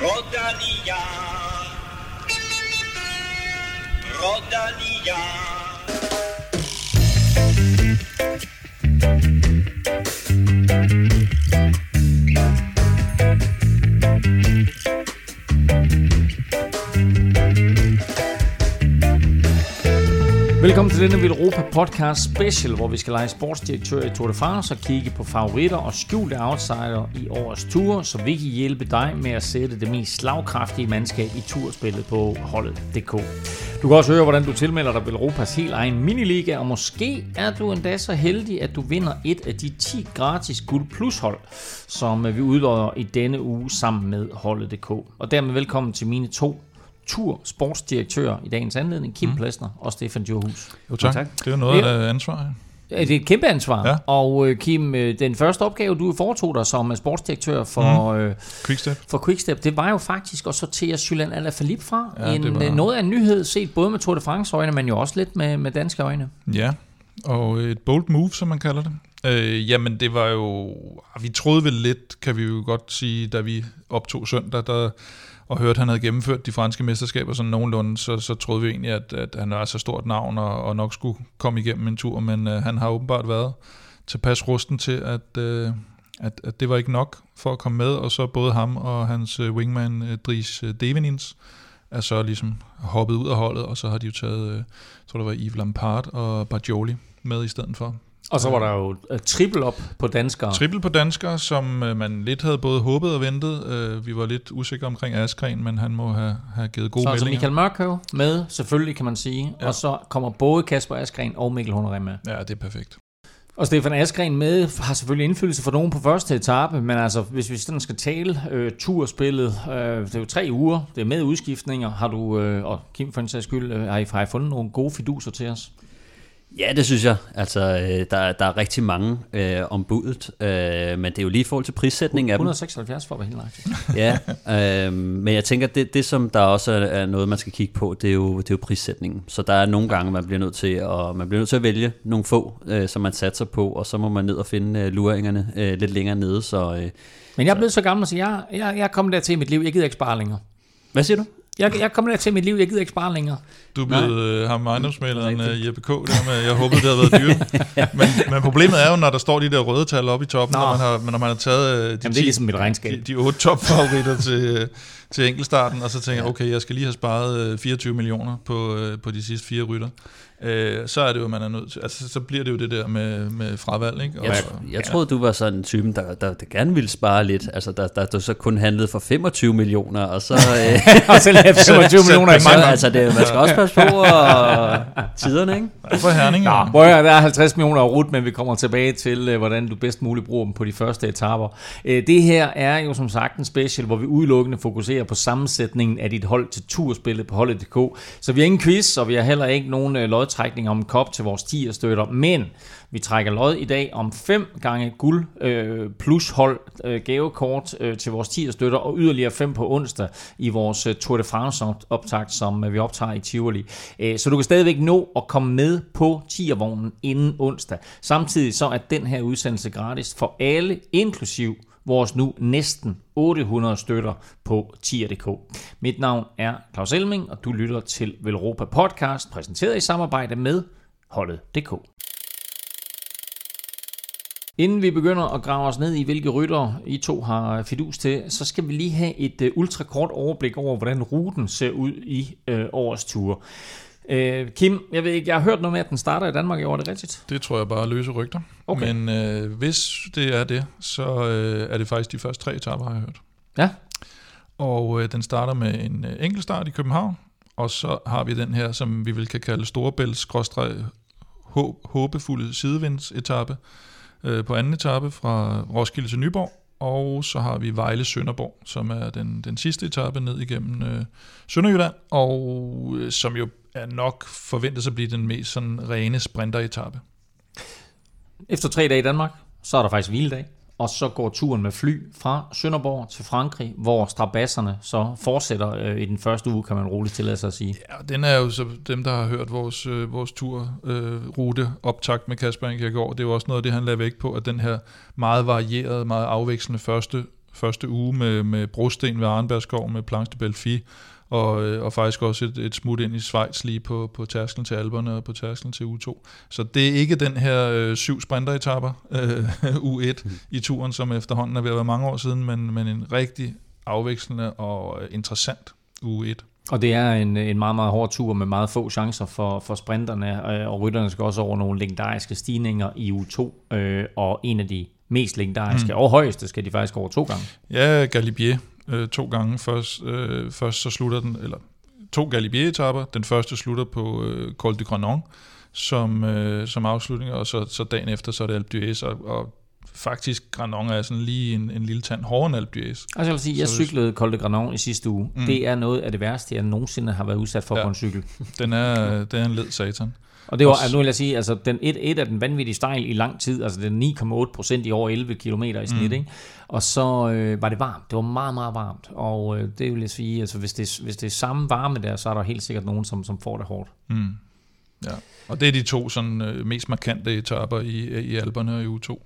Rodalia. Rodalia. Velkommen til denne Europa Podcast Special, hvor vi skal lege sportsdirektør i Tour de France og kigge på favoritter og skjulte outsider i årets tur, så vi kan hjælpe dig med at sætte det mest slagkraftige mandskab i turspillet på holdet.dk. Du kan også høre, hvordan du tilmelder dig Europas helt egen miniliga, og måske er du endda så heldig, at du vinder et af de 10 gratis Guld Plus hold, som vi udlodder i denne uge sammen med holdet.dk. Og dermed velkommen til mine to tur sportsdirektør i dagens anledning, Kim mm. Plesner og Stefan Djurhus. Jo tak. tak. Det er jo noget af ansvar. Ja. Det er et kæmpe ansvar. Ja. Og øh, Kim, øh, den første opgave, du foretog dig som sportsdirektør for, mm. Quickstep. for Quickstep, det var jo faktisk at sortere Julian Alaphilippe fra. Ja, en, var... Noget af en nyhed set både med Tour de France øjne, men jo også lidt med, med danske øjne. Ja, og et bold move, som man kalder det. Øh, jamen, det var jo... Vi troede vel lidt, kan vi jo godt sige, da vi optog søndag, der og hørte, at han havde gennemført de franske mesterskaber sådan nogenlunde, så, så troede vi egentlig, at, at han var så stort navn og, og nok skulle komme igennem en tur, men øh, han har åbenbart været tilpas rusten til, at, øh, at, at det var ikke nok for at komme med, og så både ham og hans øh, wingman øh, Dries øh, Devenins er så ligesom hoppet ud af holdet, og så har de jo taget, øh, jeg tror det var Yves Lampard og Bajoli med i stedet for. Og så var der jo uh, triple op på danskere. Triple på danskere, som uh, man lidt havde både håbet og ventet. Uh, vi var lidt usikre omkring Askren, men han må have, have givet gode så, meldinger. Så Michael Mørkøv med, selvfølgelig kan man sige. Ja. Og så kommer både Kasper Askren og Mikkel Honoré med. Ja, det er perfekt. Og Stefan Askren med har selvfølgelig indflydelse for nogen på første etape, men altså, hvis vi sådan skal tale øh, turspillet, øh, det er jo tre uger, det er med udskiftninger, har du, øh, og Kim for en sags skyld, øh, har, I, har I fundet nogle gode fiduser til os? Ja, det synes jeg. Altså, øh, der, der er rigtig mange øh, om budet, øh, men det er jo lige i forhold til prissætning af 176 for at være helt Ja, øh, men jeg tænker, det, det som der også er noget, man skal kigge på, det er jo, det er jo prissætningen. Så der er nogle gange, man bliver nødt til at, man bliver nødt til at vælge nogle få, øh, som man satser på, og så må man ned og finde øh, luringerne øh, lidt længere nede. Så, øh, men jeg er blevet så gammel, så jeg, jeg, jeg er kommet der til i mit liv, jeg gider ikke spare længere. Hvad siger du? Jeg, jeg kommer der til mit liv, jeg gider ikke spare længere. Du er blevet øh, ham ejendomsmaleren uh, Jeppe K. Der med, jeg håbede, det havde været dyrt. men, men problemet er jo, når der står de der røde tal oppe i toppen, når man, har, når man har taget uh, de, Jamen, det er ligesom mit regnskab. de, de otte topfavoritter til, til enkeltstarten, og så tænker jeg, okay, jeg skal lige have sparet 24 millioner på, uh, på de sidste fire rytter øh, så er det jo, man er nødt til, altså så bliver det jo det der med, med fravalg, ikke? Og, jeg, jeg troede, du var sådan en type, der, der, der gerne ville spare lidt, altså der, der, der så kun handlede for 25 millioner, og så... Øh, og så 25 millioner i så, altså det, man skal også passe på og, tiderne, ikke? Ja, for Herning, Nå, er der er 50 millioner rut, men vi kommer tilbage til, øh, hvordan du bedst muligt bruger dem på de første etaper. Øh, det her er jo som sagt en special, hvor vi udelukkende fokuserer på sammensætningen af dit hold til turspillet på holdet.dk. Så vi har ingen quiz, og vi har heller ikke nogen øh, lodtrækning om en kop til vores 10 støtter, men vi trækker lod i dag om 5 gange guld øh, plus hold øh, gavekort øh, til vores 10 støtter, og yderligere 5 på onsdag i vores øh, Tour de France optakt, som øh, vi optager i Tivoli. Øh, så du kan stadigvæk nå at komme med på 10 vognen inden onsdag. Samtidig så er den her udsendelse gratis for alle, inklusiv vores nu næsten 800 støtter på tier.dk. Mit navn er Claus Elming, og du lytter til Velropa Podcast, præsenteret i samarbejde med holdet.dk. Inden vi begynder at grave os ned i, hvilke rytter I to har fidus til, så skal vi lige have et øh, ultrakort overblik over, hvordan ruten ser ud i øh, årets ture. Uh, Kim, jeg ved ikke, jeg har hørt noget med, at den starter i Danmark i år, er det rigtigt? Det tror jeg bare er løse rygter. Okay. Men uh, hvis det er det, så uh, er det faktisk de første tre etaper, har jeg hørt. Ja. Og uh, den starter med en uh, enkeltstart i København, og så har vi den her, som vi vil kan kalde Storebælts håbefulde sidevindsetappe, øh, på anden etape fra Roskilde til Nyborg, og så har vi Vejle Sønderborg, som er den, den sidste etape ned igennem øh, Sønderjylland, og øh, som jo er nok forventet at blive den mest sådan rene sprinteretappe. Efter tre dage i Danmark, så er der faktisk hviledag og så går turen med fly fra Sønderborg til Frankrig, hvor strabasserne så fortsætter øh, i den første uge, kan man roligt tillade sig at sige. Ja, den er jo så dem, der har hørt vores, øh, vores turrute øh, optakt med Kasper Ingegaard, det er jo også noget af det, han lagde vægt på, at den her meget varierede, meget afvekslende første første uge med, med brosten ved Arnbergskov, med Planche de Belfi, og, øh, og faktisk også et, et smut ind i Schweiz lige på, på tærsklen til Alberne og på tærsklen til U2. Så det er ikke den her øh, syv sprinteretapper, øh, U1 mm. i turen, som efterhånden er ved at være mange år siden, men, men en rigtig afvekslende og øh, interessant U1. Og det er en, en meget, meget hård tur med meget få chancer for, for sprinterne, øh, og rytterne skal også over nogle legendariske stigninger i U2, øh, og en af de mest legendariske mm. og højeste skal de faktisk over to gange. Ja, Galibier øh, to gange. Først, øh, først så slutter den, eller to Galibier-etapper. Den første slutter på øh, Col du Granon som, øh, som afslutning, og så, så dagen efter så er det Alpe d'Huez, og, og faktisk Granon er sådan lige en, en lille tand hårdere end Alpe d'Huez. Altså jeg vil sige, jeg så cyklede Col de Granon i sidste uge. Mm. Det er noget af det værste, jeg nogensinde har været udsat for ja. på en cykel. Den er, det er en led satan. Og det var, altså, nu vil jeg sige, altså den et, et af den vanvittige stejl i lang tid, altså den 9,8 procent i over 11 km i snit, mm. ikke? Og så øh, var det varmt. Det var meget, meget varmt. Og øh, det vil jeg sige, altså hvis det, hvis det er samme varme der, så er der helt sikkert nogen, som, som får det hårdt. Mm. Ja. Og det er de to sådan, øh, mest markante etaper i, i Alperne og i U2.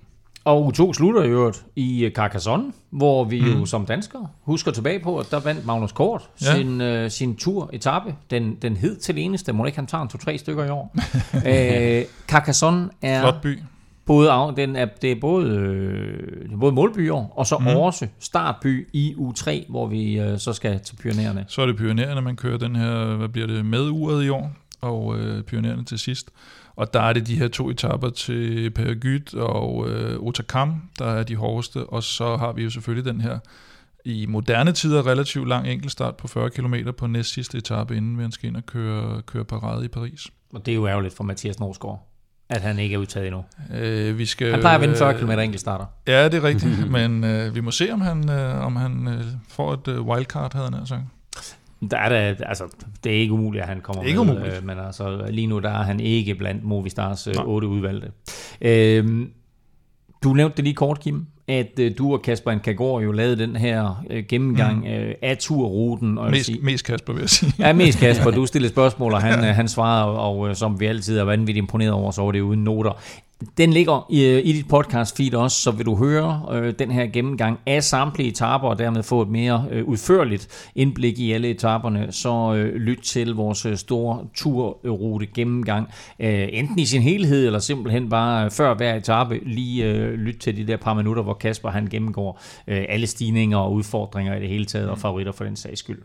Og U2 slutter i øvrigt i øh, Carcassonne, hvor vi mm. jo som danskere husker tilbage på, at der vandt Magnus Kort ja. sin, øh, sin tur-etappe. Den, den hed til eneste. Må ikke han tager en to-tre stykker i år? Øh, Carcassonne er... Flot by. Både, af, den er, det er både, øh, det er både målbyer, og så mm. også startby i u 3, hvor vi øh, så skal til pionererne. Så er det pionererne, man kører den her, hvad bliver det, med uret i år, og øh, pionererne til sidst. Og der er det de her to etapper til Peragyt og øh, Otakam, der er de hårdeste. Og så har vi jo selvfølgelig den her i moderne tider relativt lang enkeltstart på 40 km på næst sidste etape, inden vi skal ind og køre, køre parade i Paris. Og det er jo ærgerligt for Mathias Norsgaard, at han ikke er udtaget endnu. Øh, vi skal, han plejer at vinde 40 km enkeltstarter. Ja, det er rigtigt, men øh, vi må se, om han, øh, om han øh, får et øh, wildcard, havde han sagt. Der er det, altså, det er ikke umuligt, at han kommer ikke med, umuligt. Øh, men altså, lige nu der er han ikke blandt Movistars øh, otte udvalgte. Øh, du nævnte det lige kort, Kim, at øh, du og Kasper Nkagor jo lavede den her øh, gennemgang mm. øh, af turruten. Og mest, sige, mest Kasper, vil jeg sige. ja, mest Kasper. Du stillede spørgsmål, og han, ja. Han svarede, og, og øh, som vi altid er vanvittigt imponeret over, så var det uden noter. Den ligger i, i dit podcast feed også, så vil du høre øh, den her gennemgang af samtlige etaper, og dermed få et mere øh, udførligt indblik i alle etaperne, så øh, lyt til vores øh, store turrute gennemgang, øh, enten i sin helhed, eller simpelthen bare øh, før hver etape, lige øh, lyt til de der par minutter, hvor Kasper han gennemgår øh, alle stigninger og udfordringer i det hele taget, og favoritter for den sags skyld.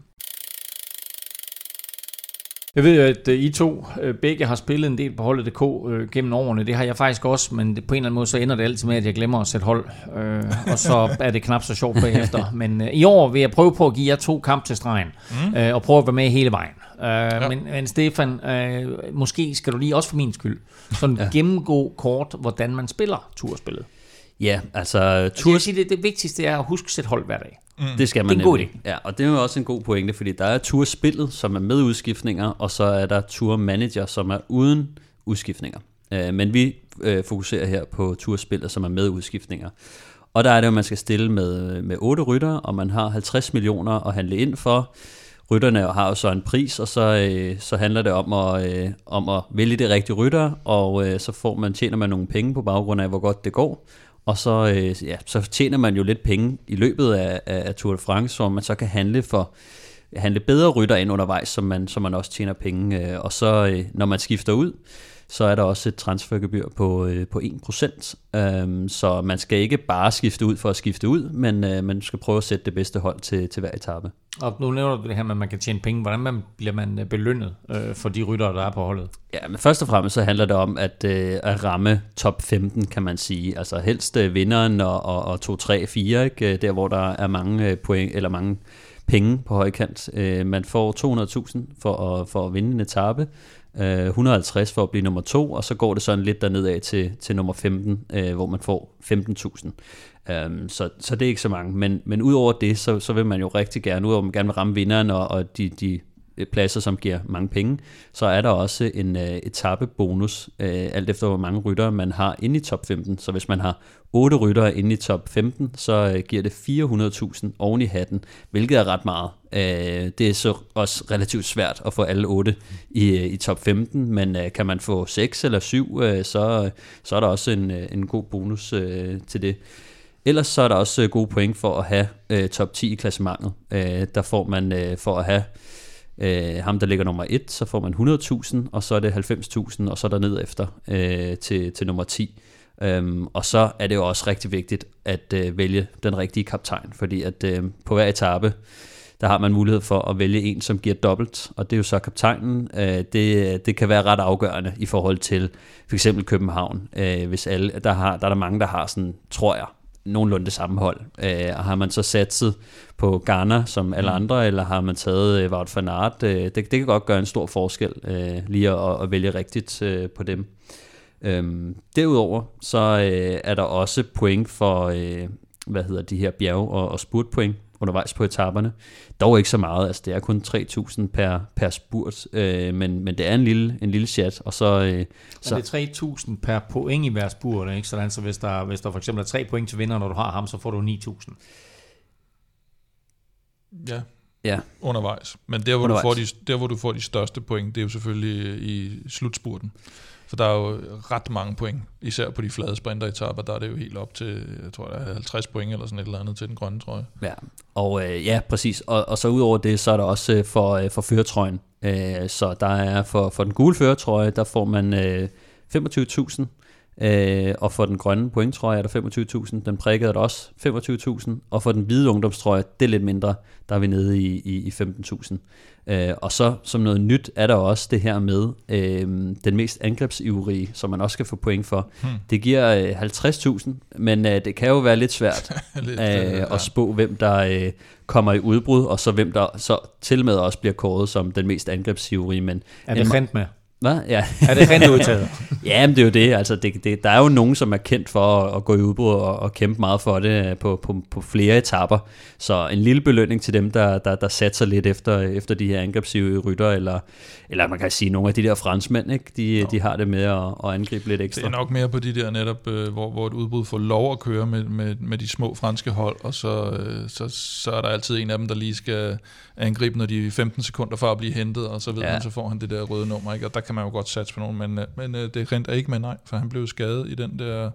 Jeg ved jo, at øh, I to øh, begge har spillet en del på holdet.dk øh, gennem årene. Det har jeg faktisk også, men på en eller anden måde så ender det altid med, at jeg glemmer at sætte hold. og så er det knap så sjovt bagefter. Men i år vil jeg prøve på at give jer to kamp til stregen. Mm. og prøve at være med hele vejen. ja. men, men Stefan, måske skal du lige også for min skyld sådan ja. gennemgå kort, hvordan man spiller turspillet. Ja, altså... Tur... Jeg sige, det, det vigtigste er at huske at sætte hold hver dag. Mm. Det skal man Det er en god idé. Ja, og det er jo også en god pointe, fordi der er turspillet, som er med udskiftninger, og så er der turmanager, som er uden udskiftninger. Øh, men vi øh, fokuserer her på turspillet, som er med udskiftninger. Og der er det jo, man skal stille med, med 8 rytter, og man har 50 millioner at handle ind for. Rytterne har jo så en pris, og så, øh, så handler det om at, øh, om at vælge det rigtige rytter, og øh, så får man, tjener man nogle penge på baggrund af, hvor godt det går. Og så, øh, ja, så tjener man jo lidt penge i løbet af, af Tour de France, som man så kan handle for handle bedre rytter ind undervejs, som man, som man også tjener penge. Øh, og så øh, når man skifter ud, så er der også et transfergebyr på, øh, på 1%. Øhm, så man skal ikke bare skifte ud for at skifte ud, men øh, man skal prøve at sætte det bedste hold til, til hver etape. Og nu nævner du det her med, at man kan tjene penge. Hvordan man, bliver man øh, belønnet øh, for de ryttere, der er på holdet? Ja, men først og fremmest så handler det om at, øh, at ramme top 15, kan man sige. Altså helst øh, vinderen og, og, og 2, 3, 4, ikke? der hvor der er mange øh, point, eller mange penge på højkant. Øh, man får 200.000 for at, for at vinde en etape, Øh, 150 for at blive nummer to, og så går det sådan lidt derned af til, til nummer 15, øh, hvor man får 15.000. Øhm, så, så det er ikke så mange. Men, men udover det, så, så vil man jo rigtig gerne, udover at man gerne vil ramme vinderen og, og de, de øh, pladser, som giver mange penge, så er der også en øh, etappebonus, øh, alt efter hvor mange ryttere man har inde i top 15. Så hvis man har 8 ryttere inde i top 15, så øh, giver det 400.000 oven i hatten, hvilket er ret meget. Øh, det er så også relativt svært at få alle 8 i, øh, i top 15, men øh, kan man få 6 eller 7, øh, så, så er der også en, øh, en god bonus øh, til det. Ellers så er der også øh, gode point for at have øh, top 10 i klassementet. Øh, der får man øh, for at have øh, ham, der ligger nummer 1, så får man 100.000, og så er det 90.000, og så er der ned efter øh, til, til nummer 10. Øhm, og så er det jo også rigtig vigtigt at øh, vælge den rigtige kaptajn, fordi at øh, på hver etape, der har man mulighed for at vælge en, som giver dobbelt, og det er jo så kaptajnen. Øh, det, det kan være ret afgørende i forhold til for eksempel København. Øh, hvis alle, der, har, der er der mange, der har sådan, tror jeg, nogenlunde det samme hold. Øh, og har man så satset på Ghana som alle mm. andre, eller har man taget øh, Wout van Aert, øh, det, det kan godt gøre en stor forskel øh, lige at, at vælge rigtigt øh, på dem. Øhm, derudover så øh, er der også point for, øh, hvad hedder de her bjerg- og, og spurtpoint undervejs på etaperne. Dog ikke så meget, altså det er kun 3.000 per, per spurt, øh, men, men det er en lille, en lille chat. Og så, øh, så det er 3.000 per point i hver spurt, ikke? Sådan, så hvis der, hvis der for eksempel er 3 point til vinder, når du har ham, så får du 9.000. Ja, ja. undervejs. Men der hvor, undervejs. Du får de, der, hvor du får de største point, det er jo selvfølgelig i slutspurten. For der er jo ret mange point, især på de flade sprinteretapper, der er det jo helt op til, jeg tror, der er 50 point eller sådan et eller andet til den grønne trøje. Ja, og øh, ja, præcis. Og, og så udover det, så er der også øh, for, øh, for føretrøjen. Øh, så der er for, for den gule føretrøje, der får man øh, 25.000 Øh, og for den grønne pointtrøje er der 25.000, den prikkede er der også 25.000, og for den hvide ungdomstrøje, det er lidt mindre, der er vi nede i, i, i 15.000. Øh, og så som noget nyt er der også det her med øh, den mest angrebsivrige, som man også skal få point for. Hmm. Det giver øh, 50.000, men øh, det kan jo være lidt svært lidt, øh, ja. at spå, hvem der øh, kommer i udbrud, og så hvem der så til med også bliver kåret som den mest angrebsivrige. Men, er det rent med? Hvad? Ja. Er det rent udtaget? ja, men det er jo det. Altså, det, det. Der er jo nogen, som er kendt for at, at gå i udbrud og, og kæmpe meget for det øh, på, på, på flere etapper. Så en lille belønning til dem, der, der, der satser lidt efter, efter de her angrebsive rytter, eller, eller man kan sige, nogle af de der franskmænd, ikke? De, de har det med at, at angribe lidt ekstra. Det er nok mere på de der netop, øh, hvor, hvor et udbrud får lov at køre med, med, med de små franske hold, og så, øh, så, så er der altid en af dem, der lige skal angribe, når de er 15 sekunder for at blive hentet, og så ved ja. man, så får han det der røde nummer, ikke? og der kan man jo godt satse på nogen, men, øh, men øh, det rent er ikke med, nej, for han blev skadet i den der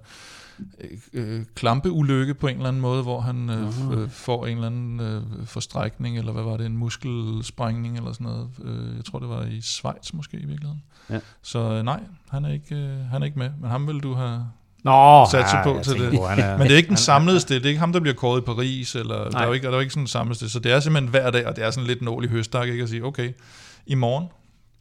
øh, klampeulykke på en eller anden måde, hvor han øh, øh, får en eller anden øh, forstrækning, eller hvad var det, en muskelsprængning eller sådan noget. Øh, jeg tror, det var i Schweiz måske i virkeligheden. Ja. Så øh, nej, han er, ikke, øh, han er ikke med, men ham vil du have Nå, sat ja, på til det. På, er, Men det er ikke den samlede sted. Det er ikke ham, der bliver kåret i Paris. Eller, der er jo ikke, der er jo ikke sådan en samlet sted. Så det er simpelthen hver dag, og det er sådan lidt nål i høstak, ikke? At sige, okay, i morgen,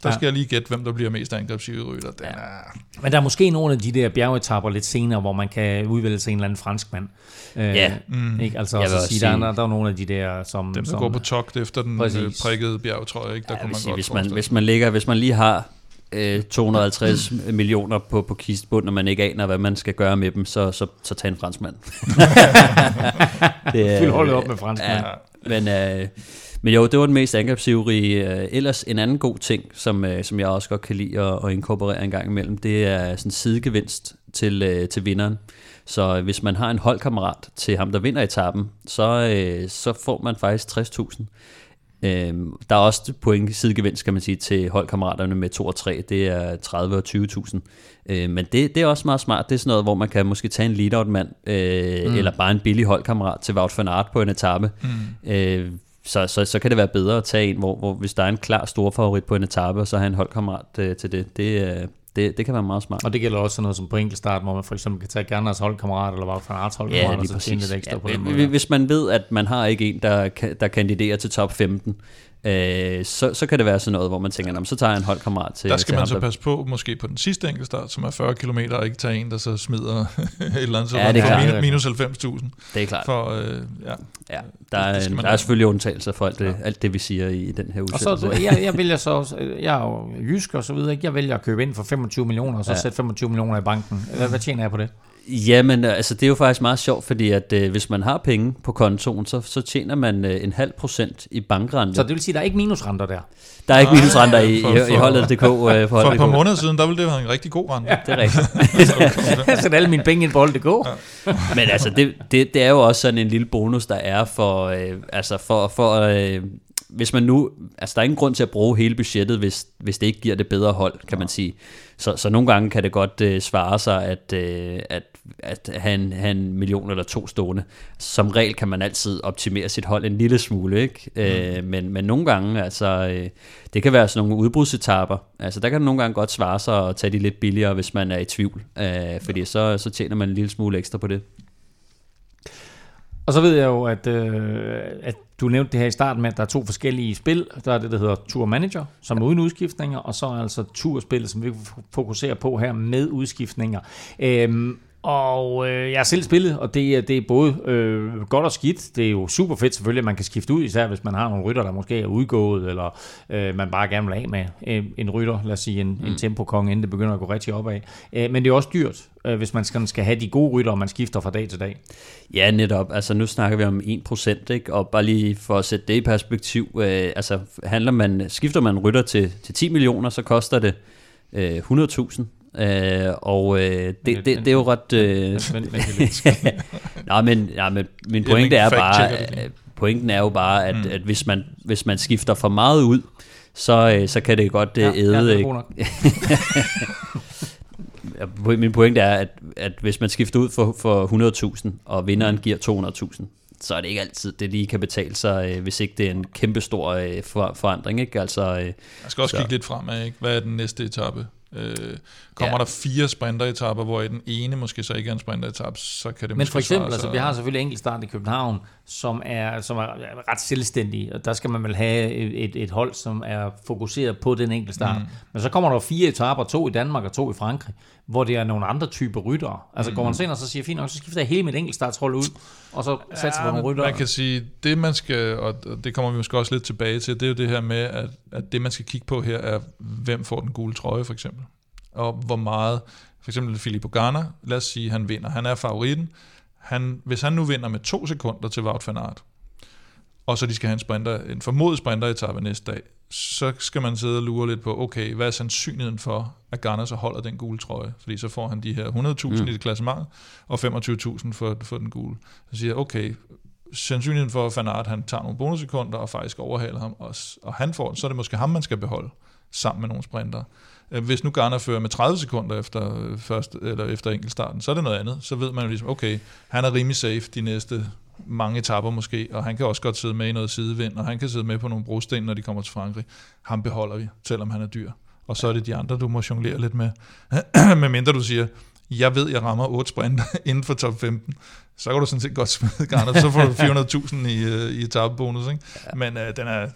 der ja. skal jeg lige gætte, hvem der bliver mest angrebsiv rytter. Den ja. er... Men der er måske nogle af de der bjergetapper lidt senere, hvor man kan udvælge sig en eller anden franskmand. Øh, ja. Mm. Ikke? Altså, jeg sige, sige, der, er, der er nogle af de der, som... Dem, der som, går på togt efter den præcis. Øh, prikkede bjergetrøje, ikke? der ja, kunne man sige, godt hvis man, hvis man, ligger, hvis man lige har 250 øh, millioner på, på kistbund, og man ikke aner, hvad man skal gøre med dem, så, så, så tag en franskmand. det er, Fyld holdet op med franskmand. Ja, men, øh, men jo, det var den mest angrebsivrige. Øh, ellers en anden god ting, som, øh, som jeg også godt kan lide at, at inkorporere en gang imellem, det er sådan sidegevinst til, øh, til vinderen. Så hvis man har en holdkammerat til ham, der vinder etappen, så, øh, så får man faktisk 60.000. Øhm, der er også point sidegevinst, kan man sige, til holdkammeraterne med 2 og 3. Det er 30 og 20.000. Øh, men det, det er også meget smart. Det er sådan noget, hvor man kan måske tage en lead-out-mand, øh, mm. eller bare en billig holdkammerat til Wout van Aert på en etape. Mm. Øh, så, så, så kan det være bedre at tage en, hvor, hvor hvis der er en klar stor favorit på en etape, og så have en holdkammerat øh, til det. Det, øh, det, det kan være meget smart. Og det gælder også sådan noget som på enkeltstart, hvor man for eksempel kan tage Gerners holdkammerat, eller bare fra Arts holdkammerat, ja, og så tjene lidt ekstra ja, på den måde. Hvis man ved, at man har ikke en, der, der kandiderer til top 15, øh, så, så kan det være sådan noget, hvor man tænker, så tager jeg en holdkammerat til Der skal til man ham, så passe på, måske på den sidste enkeltstart, som er 40 km, og ikke tage en, der så smider et eller andet, så ja, det er minus, minus 90.000. Det er klart. For, øh, ja. ja, der er, det, der er selvfølgelig undtagelser for alt det, ja. alt det, vi siger i den her udsendelse. Og så, jeg, jeg vælger så, jeg er jo jysk og så videre, jeg vælger at købe ind for 25 millioner, og så ja. sætte 25 millioner i banken. Hvad, hvad tjener jeg på det? Jamen, altså det er jo faktisk meget sjovt, fordi at øh, hvis man har penge på kontoen, så, så tjener man øh, en halv procent i bankrente. Så det vil sige, at der er ikke minusrenter der? Der er ikke minusrenter i, for, for, i holdet.dk. Øh, for, for et par måneder siden, der ville det være en rigtig god rente. Ja, det er rigtigt. jeg sætter alle mine penge ind på holdet.dk. Ja. Men altså, det, det, det er jo også sådan en lille bonus, der er for, øh, altså for, for øh, hvis man nu, altså der er ingen grund til at bruge hele budgettet, hvis, hvis det ikke giver det bedre hold, kan man sige. Så, så nogle gange kan det godt øh, svare sig, at, øh, at, at have, en, have en million eller to stående. Som regel kan man altid optimere sit hold en lille smule, ikke? Øh, Mm. men, men nogle gange, altså, øh, det kan være sådan nogle udbrudsetapper. Altså der kan det nogle gange godt svare sig at tage de lidt billigere, hvis man er i tvivl. Øh, fordi så, så tjener man en lille smule ekstra på det. Og så ved jeg jo, at, øh, at du nævnte det her i starten med, at der er to forskellige spil. Der er det, der hedder Tour Manager, som er uden udskiftninger, og så er altså Tourspillet, som vi fokuserer på her med udskiftninger. Øhm, og øh, jeg har selv spillet, og det er, det er både øh, godt og skidt. Det er jo super fedt selvfølgelig, at man kan skifte ud, især hvis man har nogle rytter, der måske er udgået, eller øh, man bare gerne vil af med øh, en rytter, lad os sige en, mm. en tempokong, inden det begynder at gå rigtig opad. Øh, men det er også dyrt, øh, hvis man skal, skal have de gode rytter, og man skifter fra dag til dag. Ja, netop. Altså nu snakker vi om 1%, ikke? og bare lige for at sætte det i perspektiv, øh, altså handler man, skifter man rytter til, til 10 millioner, så koster det øh, 100.000. Øh, og øh, det, det, det, det er jo ret... Øh, Men, men, men, Nå, men, ja, men min pointe er bare, øh, pointen er jo bare, at, mm. at hvis, man, hvis man skifter for meget ud, så, øh, så kan det godt øh, ja, æde... ja, Min pointe er, at, at hvis man skifter ud for, for 100.000, og vinderen giver 200.000, så er det ikke altid, det lige kan betale sig, øh, hvis ikke det er en kæmpe stor øh, for, forandring. Ikke? Altså, øh, Jeg skal også Så. kigge lidt fremad, ikke? Hvad er den næste etape? Øh, kommer Ja. der fire sprinteretapper, hvor i den ene måske så ikke er en sprinteretappe, så kan det Men måske for eksempel, altså, vi har selvfølgelig enkeltstart i København, som er, som er ret selvstændig, og der skal man vel have et, et, hold, som er fokuseret på den enkeltstart. Mm. Men så kommer der fire etaper, to i Danmark og to i Frankrig, hvor det er nogle andre typer ryttere. Altså mm. går man ind og så siger, fint nok, så skifter jeg hele mit enkeltstartshold ud, og så satser på nogle men ryttere. Man kan sige, det man skal, og det kommer vi måske også lidt tilbage til, det er jo det her med, at, at det man skal kigge på her er, hvem får den gule trøje for eksempel. Og hvor meget, for eksempel Filippo Garner, lad os sige, han vinder. Han er favoritten. Han, hvis han nu vinder med to sekunder til Wout van Aert, og så de skal have en, sprinter, en formodet sprinteretappe næste dag, så skal man sidde og lure lidt på, okay, hvad er sandsynligheden for, at Garner så holder den gule trøje? Fordi så får han de her 100.000 mm. i det klassement, og 25.000 for, for den gule. Så siger jeg, okay, sandsynligheden for, at Van Aert han tager nogle bonussekunder og faktisk overhaler ham, og, og han får den, så er det måske ham, man skal beholde sammen med nogle sprinter. Øh, Hvis nu Garner fører med 30 sekunder efter, øh, første, eller efter enkeltstarten, så er det noget andet. Så ved man jo ligesom, okay, han er rimelig safe de næste mange etapper måske, og han kan også godt sidde med i noget sidevind, og han kan sidde med på nogle brosten, når de kommer til Frankrig. Ham beholder vi, selvom han er dyr. Og så er det de andre, du må jonglere lidt med. med mindre du siger, jeg ved, jeg rammer 8 sprinter inden for top 15, så kan du sådan set godt smide Garner, så får du 400.000 i, øh, i etappebonus, ikke? Ja. Men øh, den, er,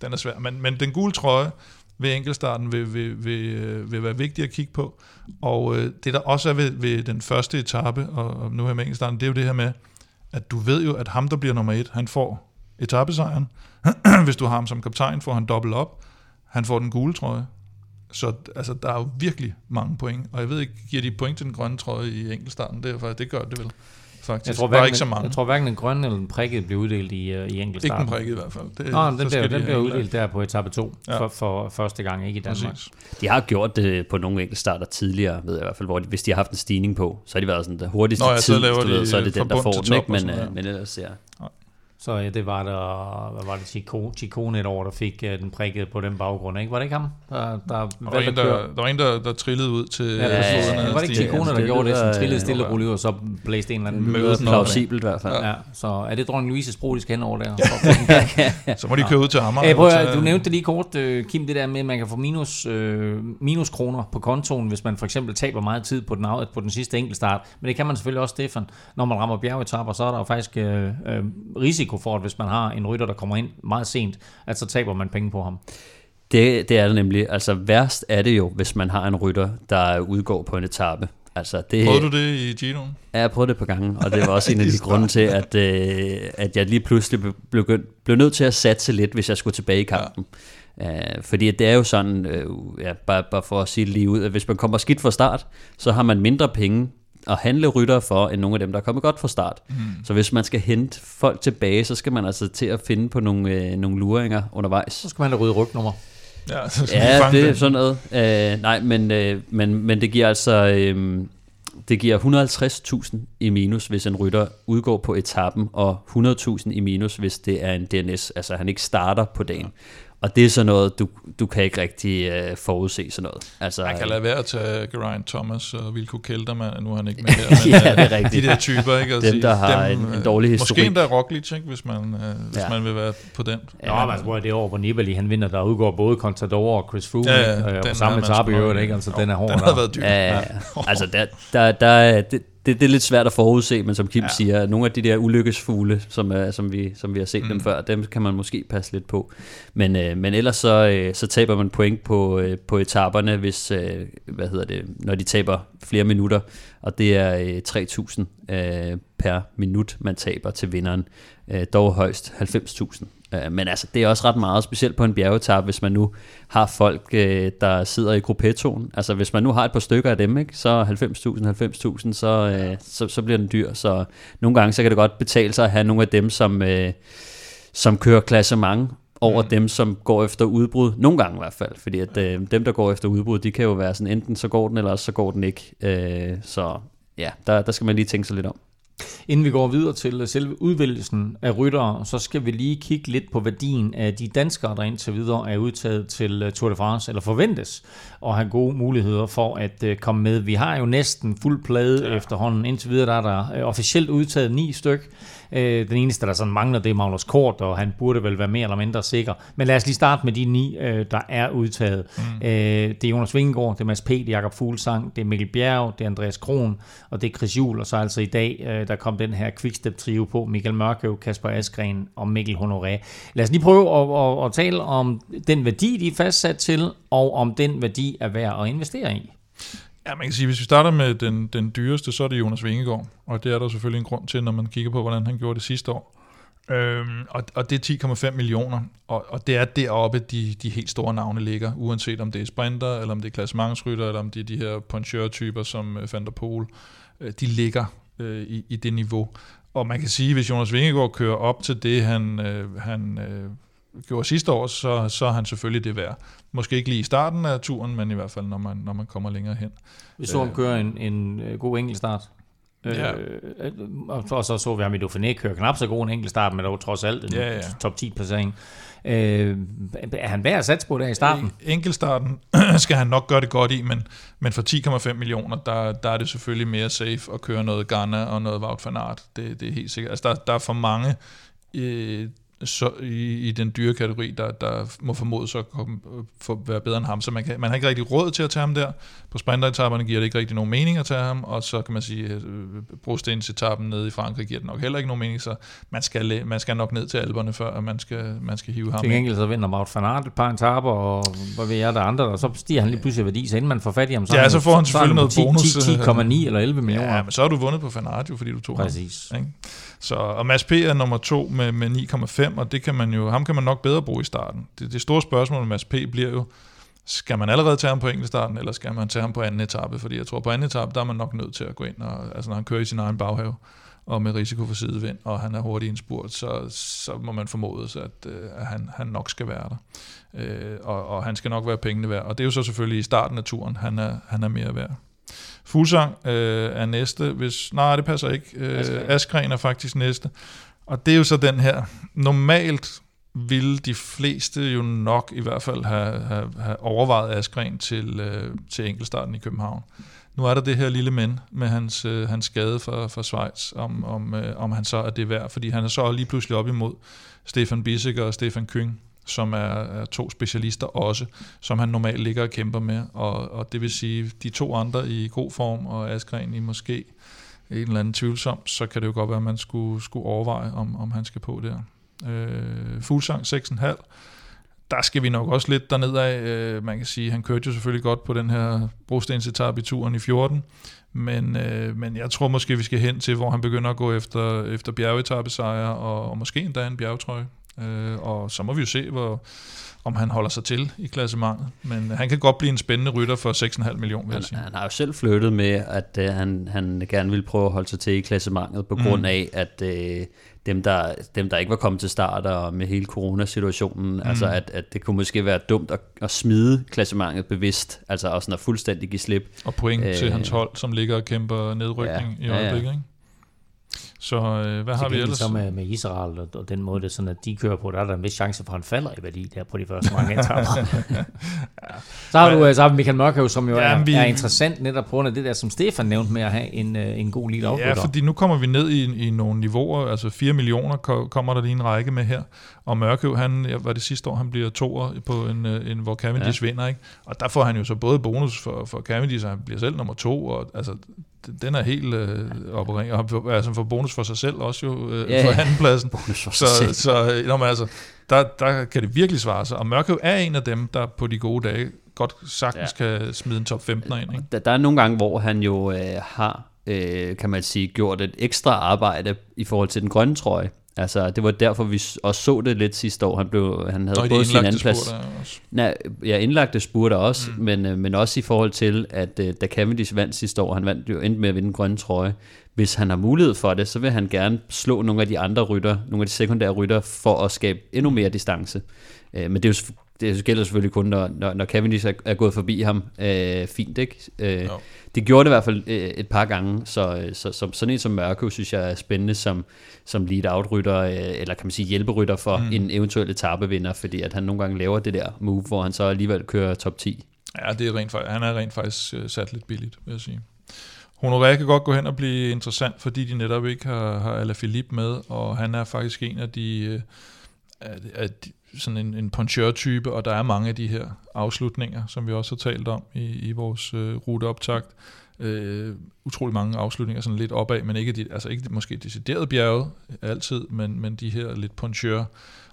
den er svær. Men, men den gule trøje ved enkeltstarten vil, vil, vil, øh, vil være vigtig at kigge på. Og øh, det der også er ved, ved den første etape, og, og nu her med enkeltstarten, det er jo det her med, at du ved jo, at ham, der bliver nummer et, han får etappesejren. Hvis du har ham som kaptajn, får han dobbelt op. Han får den gule trøje. Så altså, der er jo virkelig mange point. Og jeg ved ikke, giver de point til den grønne trøje i enkeltstarten? Det, er, faktisk- det gør det vel faktisk. Jeg tror, hverken, ikke så mange. jeg tror hverken den grønne eller den prikkede bliver uddelt i, uh, i ikke enkeltstarten. den prikket i hvert fald. Det, Nå, den så de den bliver uddelt der på etape 2 Ja. ja. for, for første gang, ikke i Danmark. Præcis. de har gjort det på nogle enkeltstarter tidligere, ved jeg i hvert fald, hvor de, hvis de har haft en stigning på, så har de været sådan den hurtigste Nå ja, så tid, laver du de ved, så er det den, der får den, ikke? Men, sådan øh, noget. men ellers, ja. Så ja, det var der, hvad var det, Chico, Chicone et år, der fik uh, den prikket på den baggrund, ikke? Var det ikke ham, der, der Der var, en, der, der var en, der, der trillede ud til Ja, ja, præcis. ja, Ja, var det ikke. Chicone, der gjorde det, som lyder, trillede øh, stille og roligt ud, og så blæste en eller anden Møde? Plausibelt i hvert fald. Ja, så er det dronning Louise's bro, de skal hen over der? Så må de køre ud til Amager. Hey, prøv, at- du nævnte det lige kort, øh, Kim, det der med, at man kan få minus, øh, minus kroner på kontoen, hvis man for eksempel taber meget tid på den, af, på den sidste enkeltstart. Men det kan man selvfølgelig også, Stefan. Når man rammer bjergetapper, så er der jo faktisk øh, øh, risiko for, at hvis man har en rytter, der kommer ind meget sent, at så taber man penge på ham. Det, det er det nemlig. Altså værst er det jo, hvis man har en rytter, der udgår på en etape. Altså, det, Prøvede du det i Ginoen? Ja, jeg prøvet det et par gange, og det var også en af de grunde til, at, øh, at jeg lige pludselig blev, blev, blev nødt til at satse lidt, hvis jeg skulle tilbage i kampen. Ja. Uh, fordi det er jo sådan, uh, ja, bare, bare for at sige det lige ud, at hvis man kommer skidt fra start, så har man mindre penge at handle rytter for, end nogle af dem, der er kommet godt fra start. Mm. Så hvis man skal hente folk tilbage, så skal man altså til at finde på nogle, øh, nogle luringer undervejs. Så skal man have rydde rygnummer. Ja, så skal Ja, det er sådan noget. Uh, nej, men, uh, men, men det giver altså... Uh, det giver 150.000 i minus, hvis en rytter udgår på etappen, og 100.000 i minus, hvis det er en DNS, altså han ikke starter på dagen. Og det er sådan noget, du, du kan ikke rigtig uh, forudse sådan noget. Altså, Man kan lade være at tage Geraint Thomas og Vilko Kelterman, nu er han ikke med her, men ja, det er rigtigt. de der typer, ikke? Og Dem, der har dem, en, en dårlig historik. Måske endda Roglic, ikke? Hvis, man, uh, hvis Ja. man vil være på den. Nå, men altså, hvor er det år, hvor Nibali han vinder, der udgår både Contador og Chris Froome, Ja, ja, ja, ja, den på samme man etape i øvrigt, ikke? Altså, Jo, den er hård. Den har været dyr. Ja, ja. altså der, der, der, er- det, det, det er lidt svært at forudse, men som Kim Ja. siger, nogle af de der ulykkesfugle, som, er, som, vi, som vi har set mm. dem før, dem kan man måske passe lidt på. Men, øh, men ellers så, øh, så taber man point på, øh, på etaperne, hvis, øh, hvad hedder det, når de taber flere minutter, og det er øh, 3.000 øh, per minut, man taber til vinderen. Øh, dog højst 90.000. Øh, men altså, det er også ret meget, specielt på en bjergetap, hvis man nu har folk, øh, der sidder i gruppetoen. Altså, hvis man nu har et par stykker af dem, ikke, så 90.000, 90.000, så, øh, så, så bliver den dyr. Så nogle gange, så kan det godt betale sig at have nogle af dem, som, øh, som kører klassement over mm. dem, som går efter udbrud. Nogle gange i hvert fald, fordi at, øh, dem, der går efter udbrud, de kan jo være sådan, enten så går den, eller også så går den ikke. Øh, så ja, der, der skal man lige tænke sig lidt om. Inden vi går videre til selve udvælgelsen af ryttere, så skal vi lige kigge lidt på værdien af de danskere, der indtil videre er udtaget til øh, Tour de France, eller forventes at have gode muligheder for at øh, komme med. Vi har jo næsten fuld plade ja. efterhånden. Indtil videre der er der øh, officielt udtaget ni styk. Øh, Den eneste, der sådan mangler, det er Magnus Kort, og han burde vel være mere eller mindre sikker. Men lad os lige starte med de ni, øh, der er udtaget. Mm. Det er Jonas Vingegaard, det er Mads P., det er Jakob Fuglsang, det er Mikkel Bjerg, det er Andreas Kron, og det er Chris Juhl, og så altså i dag, øh, der kom den her Quickstep-trio på, Michael Mørkøv, Kasper Askren og Mikkel Honoré. Lad os lige prøve at, at, at tale om den værdi, de er fastsat til, og om den værdi er værd at investere i. Ja, man kan sige, hvis vi starter med den, den dyreste, så er det Jonas Vingegaard. Og det er der selvfølgelig en grund til, når man kigger på, hvordan han gjorde det sidste år. Øhm, og, og det er 10,5 millioner, og, og det er deroppe, de, de helt store navne ligger, uanset om det er sprinter, eller om det er klassementsrytter, eller om det er de her poncheur-typer som øh, Van der Poel. Øh, de ligger øh, i, i det niveau. Og man kan sige, hvis Jonas Vingegaard kører op til det, han, øh, han øh, gjorde sidste år, så, så er han selvfølgelig det værd. Måske ikke lige i starten af turen, men i hvert fald, når man, når man kommer længere hen. Vi så ham køre en, en øh, god enkeltstart. Ja. Øh, og og så så vi ham i Dauphiné køre knap så god en enkeltstart, men dog trods alt en Ja, ja. top 10 placering. Øh, er han værd at satse på der i starten? Enkeltstarten skal han nok gøre det godt i, men, men for 10,5 millioner, der, der er det selvfølgelig mere safe at køre noget Ghana og noget Wout van Aert. Det, det er helt sikkert. Altså, der, der er for mange øh, så, i, i den dyre kategori, der, der må formodes at komme, øh, for, være bedre end ham. Så man, kan, man har ikke rigtig råd til at tage ham der. På sprinteretapperne giver det ikke rigtig nogen mening at tage ham, og så kan man sige, øh, brostensetappen nede i Frankrig giver det nok heller ikke nogen mening, så man skal, man skal nok ned til alberne, før at man skal, man skal hive ham Til gengæld så vinder Wout van Aert et par etaper, og hvad ved jeg, der er andre, og så stiger han lige pludselig værdi, så inden man får fat i ham, så, Ja, han så får han så han selvfølgelig på noget 10 bonus, 10,9 eller 11 millioner. Ja, men så har du vundet på Van Aert jo, fordi du tog ham. Præcis. Ikke? Så, og Mads P. er nummer to med, med 9,5, og det kan man jo, ham kan man nok bedre bruge i starten. Det, det store spørgsmål med Mads P. bliver jo, skal man allerede tage ham på enkeltstarten, eller skal man tage ham på anden etape? Fordi jeg tror, på anden etape, der er man nok nødt til at gå ind, og, altså når han kører i sin egen baghave, og med risiko for sidevind, og han er hurtig i en spurt, så, så må man formode sig, at, øh, at han, han nok skal være der. Øh, og, og han skal nok være pengene værd. Og det er jo så selvfølgelig i starten af turen, han er, han er mere værd. Fuglsang øh, er næste. Hvis, nej, det passer ikke. Øh. Askren er faktisk næste. Og det er jo så den her. Normalt ville de fleste jo nok i hvert fald have, have, have overvejet Askren til, øh, til enkeltstarten i København. Nu er der det her lille men med hans, øh, hans skade for, for Schweiz, om, om, øh, om han så er det værd, fordi han er så lige pludselig op imod Stefan Bissek og Stefan Kyng, som er, er to specialister også, som han normalt ligger og kæmper med, og, og det vil sige, de to andre i god form, og Askren i måske en eller anden tvivlsom, så kan det jo godt være, at man skulle, skulle overveje, om, om han skal på der. Øh, Fuglsang 6,5. Der skal vi nok også lidt derned af. Øh, man kan sige, han kørte jo selvfølgelig godt på den her brostensetappe i turen i 14, men, øh, men jeg tror måske, vi skal hen til, hvor han begynder at gå efter, efter bjergetappesejre, og, og måske endda en bjergetrøje. Øh, og så må vi jo se, hvor, om han holder sig til i klassementet. Men han kan godt blive en spændende rytter for 6,5 millioner, vil han, jeg sige. Han har jo selv flyttet med, at uh, han, han gerne vil prøve at holde sig til i klassementet, på mm. grund af, at uh, dem, der, dem, der ikke var kommet til start, og med hele coronasituationen, mm. altså at, at det kunne måske være dumt at, at smide klassementet bevidst, altså også at fuldstændig give slip. Og point øh, til hans hold, som ligger og kæmper nedrykning ja, i øjeblikket, ja, ja. ikke? Så øh, hvad har vi ellers? Så med, med Israel og, og den måde, det sådan, at de kører på, der er der en vis chance for, at han falder i værdi der på de første mange etapper. ja. Så har du øh, så har Michael Mørkøv, som jo ja, er, vi, er interessant netop på grund af det der, som Stefan nævnte med at have en, øh, en god lead Ja, fordi nu kommer vi ned i, i nogle niveauer, altså 4 millioner kommer der lige en række med her, og Mørkøv, han var det sidste år, han bliver toer på en, øh, en hvor Cavendish ja. vinder, ikke? og der får han jo så både bonus for, for Cavendish, og han bliver selv nummer to, og altså den er helt øh, opereret, og altså får bonus for sig selv også jo, øh, ja, for andenpladsen. Bonus for så, sig. Så, så altså, der, der kan det virkelig svare sig, og Mørkøv er en af dem, der på de gode dage godt sagtens ja. kan smide en top 15 ind. Ikke? Der, der er nogle gange, hvor han jo øh, har, øh, kan man sige, gjort et ekstra arbejde i forhold til den grønne trøje. Altså, det var derfor, vi også så det lidt sidste år. Han, blev, han havde Nå, både sin anden plads. Nej, ja, indlagte spurter også, mm. men, øh, men også i forhold til, at øh, da Cavendish vandt sidste år, han vandt jo endte med at vinde den grønne trøje. Hvis han har mulighed for det, så vil han gerne slå nogle af de andre rytter, nogle af de sekundære rytter, for at skabe endnu mere distance. Øh, men det er jo det gælder selvfølgelig kun, når, når, når Cavendish er, er gået forbi ham. Øh, fint, ikke? Øh, det gjorde det i hvert fald øh, et par gange, så, øh, så, så sådan en som Mørke, synes jeg er spændende som, som lead-out-rytter, øh, eller kan man sige hjælperytter for mm. en eventuel etapevinder, fordi at han nogle gange laver det der move, hvor han så alligevel kører top 10. Ja, det er rent, han er rent faktisk sat lidt billigt, vil jeg sige. Honoré kan godt gå hen og blive interessant, fordi de netop ikke har, har Alaphilippe med, og han er faktisk en af de, af, af de sådan en, en puncheur-type, og der er mange af de her afslutninger, som vi også har talt om i, i vores øh, ruteoptakt. Øh, utrolig mange afslutninger, sådan lidt opad, men ikke, de, altså ikke måske decideret bjerget altid, men, men de her lidt puncheur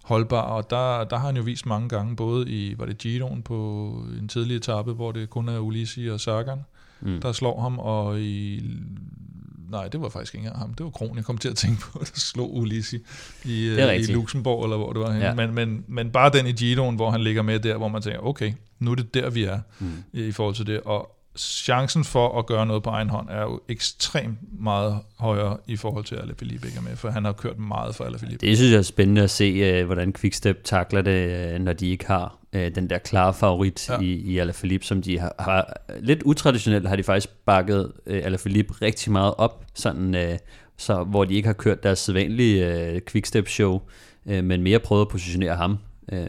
holdbare, og der, der har han jo vist mange gange, både i, var det Giroen på en tidlig etape, hvor det kun er Ulisi og Sagan, mm. der slår ham, og i nej, det var faktisk ikke ham. Det var Kron, jeg kom til at tænke på, der slog Ulisi i, øh, i Luxembourg, eller hvor det var Ja. Men, men, men bare den i Giroen, hvor han ligger med der, hvor man tænker, okay, nu er det der, vi er mm. i forhold til det. Og chancen for at gøre noget på egen hånd er jo ekstremt meget højere i forhold til Alaphilippe ikke er med, for han har kørt meget for Alaphilippe. Det synes jeg er spændende at se, øh, hvordan Quickstep takler det, øh, når de ikke har øh, den der klare favorit ja. i, i Alaphilippe, som de har, har, lidt utraditionelt har de faktisk bakket Alaphilippe rigtig meget op, sådan, så, hvor de ikke har kørt deres sædvanlige Quickstep-show, men mere prøvet at positionere ham. ja.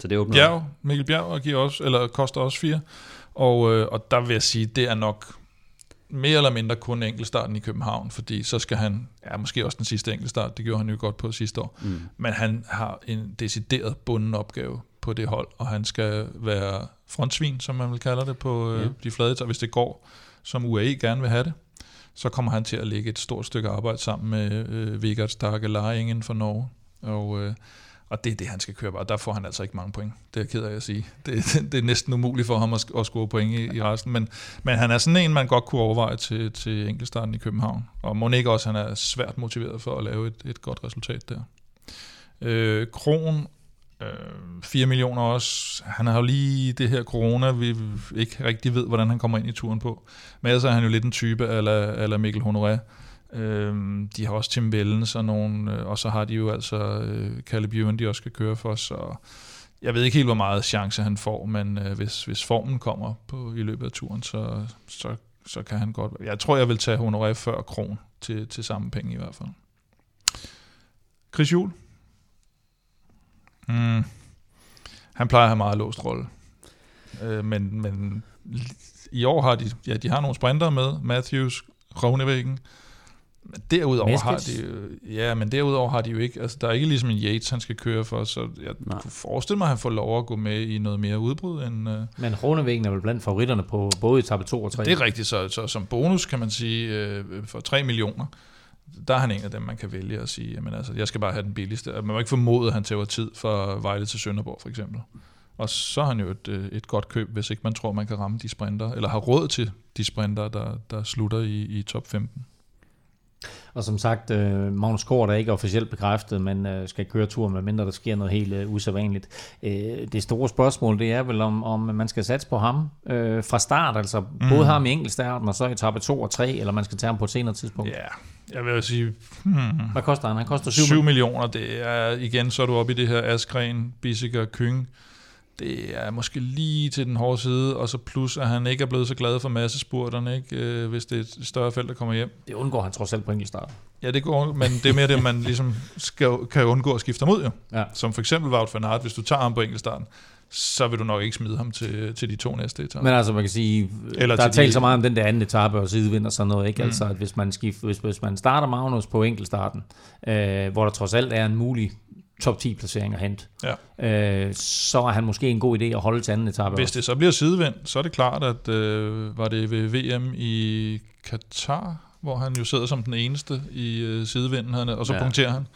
Så det åbner Bjerg, Mikkel Bjerg giver også, eller koster også fire. Og, øh, og der vil jeg sige, det er nok mere eller mindre kun enkeltstarten i København, fordi så skal han, ja måske også den sidste enkeltstart, det gjorde han jo godt på sidste år, mm. men han har en decideret bunden opgave på det hold, og han skal være frontsvin, som man vil kalde det, på øh, de flade. Så hvis det går, som UAE gerne vil have det, så kommer han til at lægge et stort stykke arbejde sammen med øh, Vegard Starke Laringen for Norge, og øh, og det er det, han skal køre, og der får han altså ikke mange point. Det er jeg ked af at sige. Det, det, det er næsten umuligt for ham at, at score point i, i resten, men, men han er sådan en, man godt kunne overveje til, til enkeltstarten i København. Og må ikke også, han er svært motiveret for at lave et, et godt resultat der. Øh, Kron, øh, 4 millioner også. Han har jo lige det her corona, vi ikke rigtig ved, hvordan han kommer ind i turen på. Men ellers er han jo lidt en type, eller, eller Mikkel Honoré Øhm, de har også Tim Vellens og, nogen, øh, og så har de jo altså øh, Caleb Ewan, de også skal køre for, så jeg ved ikke helt, hvor meget chance han får, men øh, hvis, hvis formen kommer på i løbet af turen, så, så, så kan han godt... Jeg tror, jeg vil tage Honoré før Kron til, til samme penge i hvert fald. Chris Juhl? Mm. Han plejer at have meget låst rolle. Øh, men, men i år har de, ja, de har nogle sprinter med, Matthews, Rovnevæggen, men derudover Meskits. har de jo, ja, men derudover har de jo ikke, altså der er ikke ligesom en Yates, han skal køre for, så jeg Nej. kunne forestille mig, at han får lov at gå med i noget mere udbrud end... Uh... Men Ronevingen er vel blandt favoritterne på både etape 2 og 3? Det er rigtigt, så, så som bonus kan man sige, uh, for 3 millioner, der er han en af dem, man kan vælge at sige, jamen altså, jeg skal bare have den billigste. Man må ikke formode, at han tager tid for Vejle til Sønderborg, for eksempel. Og så har han jo et, øh, et godt køb, hvis ikke man tror, man kan ramme de sprinter, eller har råd til de sprinter, der, der slutter i, i top 15. Og som sagt, øh, Magnus Kort er ikke officielt bekræftet, men øh, skal køre turen, medmindre der sker noget helt øh, usædvanligt. Øh, det store spørgsmål, det er vel, om, om man skal satse på ham øh, fra start, altså mm. både ham i enkeltstarten, og så i etape 2 og 3, eller man skal tage ham på et senere tidspunkt. Ja, yeah. jeg vil sige... Hmm. Hvad koster han? Han koster 7, 7 millioner. Det er igen, så er du oppe i det her Askren, Bissiger, Kyng det er måske lige til den hårde side, og så plus, at han ikke er blevet så glad for massespurterne, ikke? Øh, hvis det er et større felt, der kommer hjem. Det undgår han trods alt på enkeltstart. Ja, det går, men det er mere det, man ligesom skal, kan undgå at skifte ham ud, jo. Ja. Som for eksempel Wout van Aert, hvis du tager ham på enkeltstarten, så vil du nok ikke smide ham til, til de to næste etaper. Men altså, man kan sige, Eller der er talt de... så meget om den der anden etape og sidevind og sådan noget, ikke? Mm. Altså, at hvis man, skift, hvis, hvis man starter Magnus på enkeltstarten, øh, hvor der trods alt er en mulig top 10 placering at hente, ja. øh, så er han måske en god idé at holde til anden etape. Hvis det så bliver sidevind, så er det klart, at øh, var det ved VM i Katar, hvor han jo sidder som den eneste i øh, sidevinden, og så ja. punkterer han.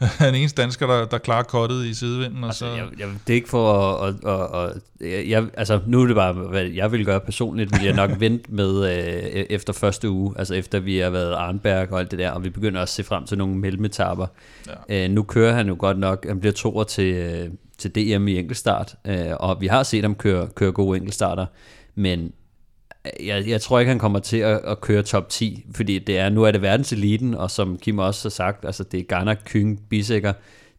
han er den eneste dansker, der, der klarer kottet i sidevinden. Og altså, så... jeg, jeg, det er ikke for at... at, at, at jeg, altså, nu er det bare, hvad jeg vil gøre personligt, vil jeg nok vente med øh, efter første uge, altså efter vi har været Arnberg og alt det der, og vi begynder også at se frem til nogle mellemetapper. Ja. Øh, nu kører han jo godt nok, han bliver toer til, øh, til DM i enkeltstart, øh, og vi har set ham køre, køre gode enkeltstarter, men jeg, jeg tror ikke, han kommer til at, at køre top 10, fordi det er, nu er det verdenseliten, og som Kim også har sagt, altså det er Garner, Kyng, Bisækker,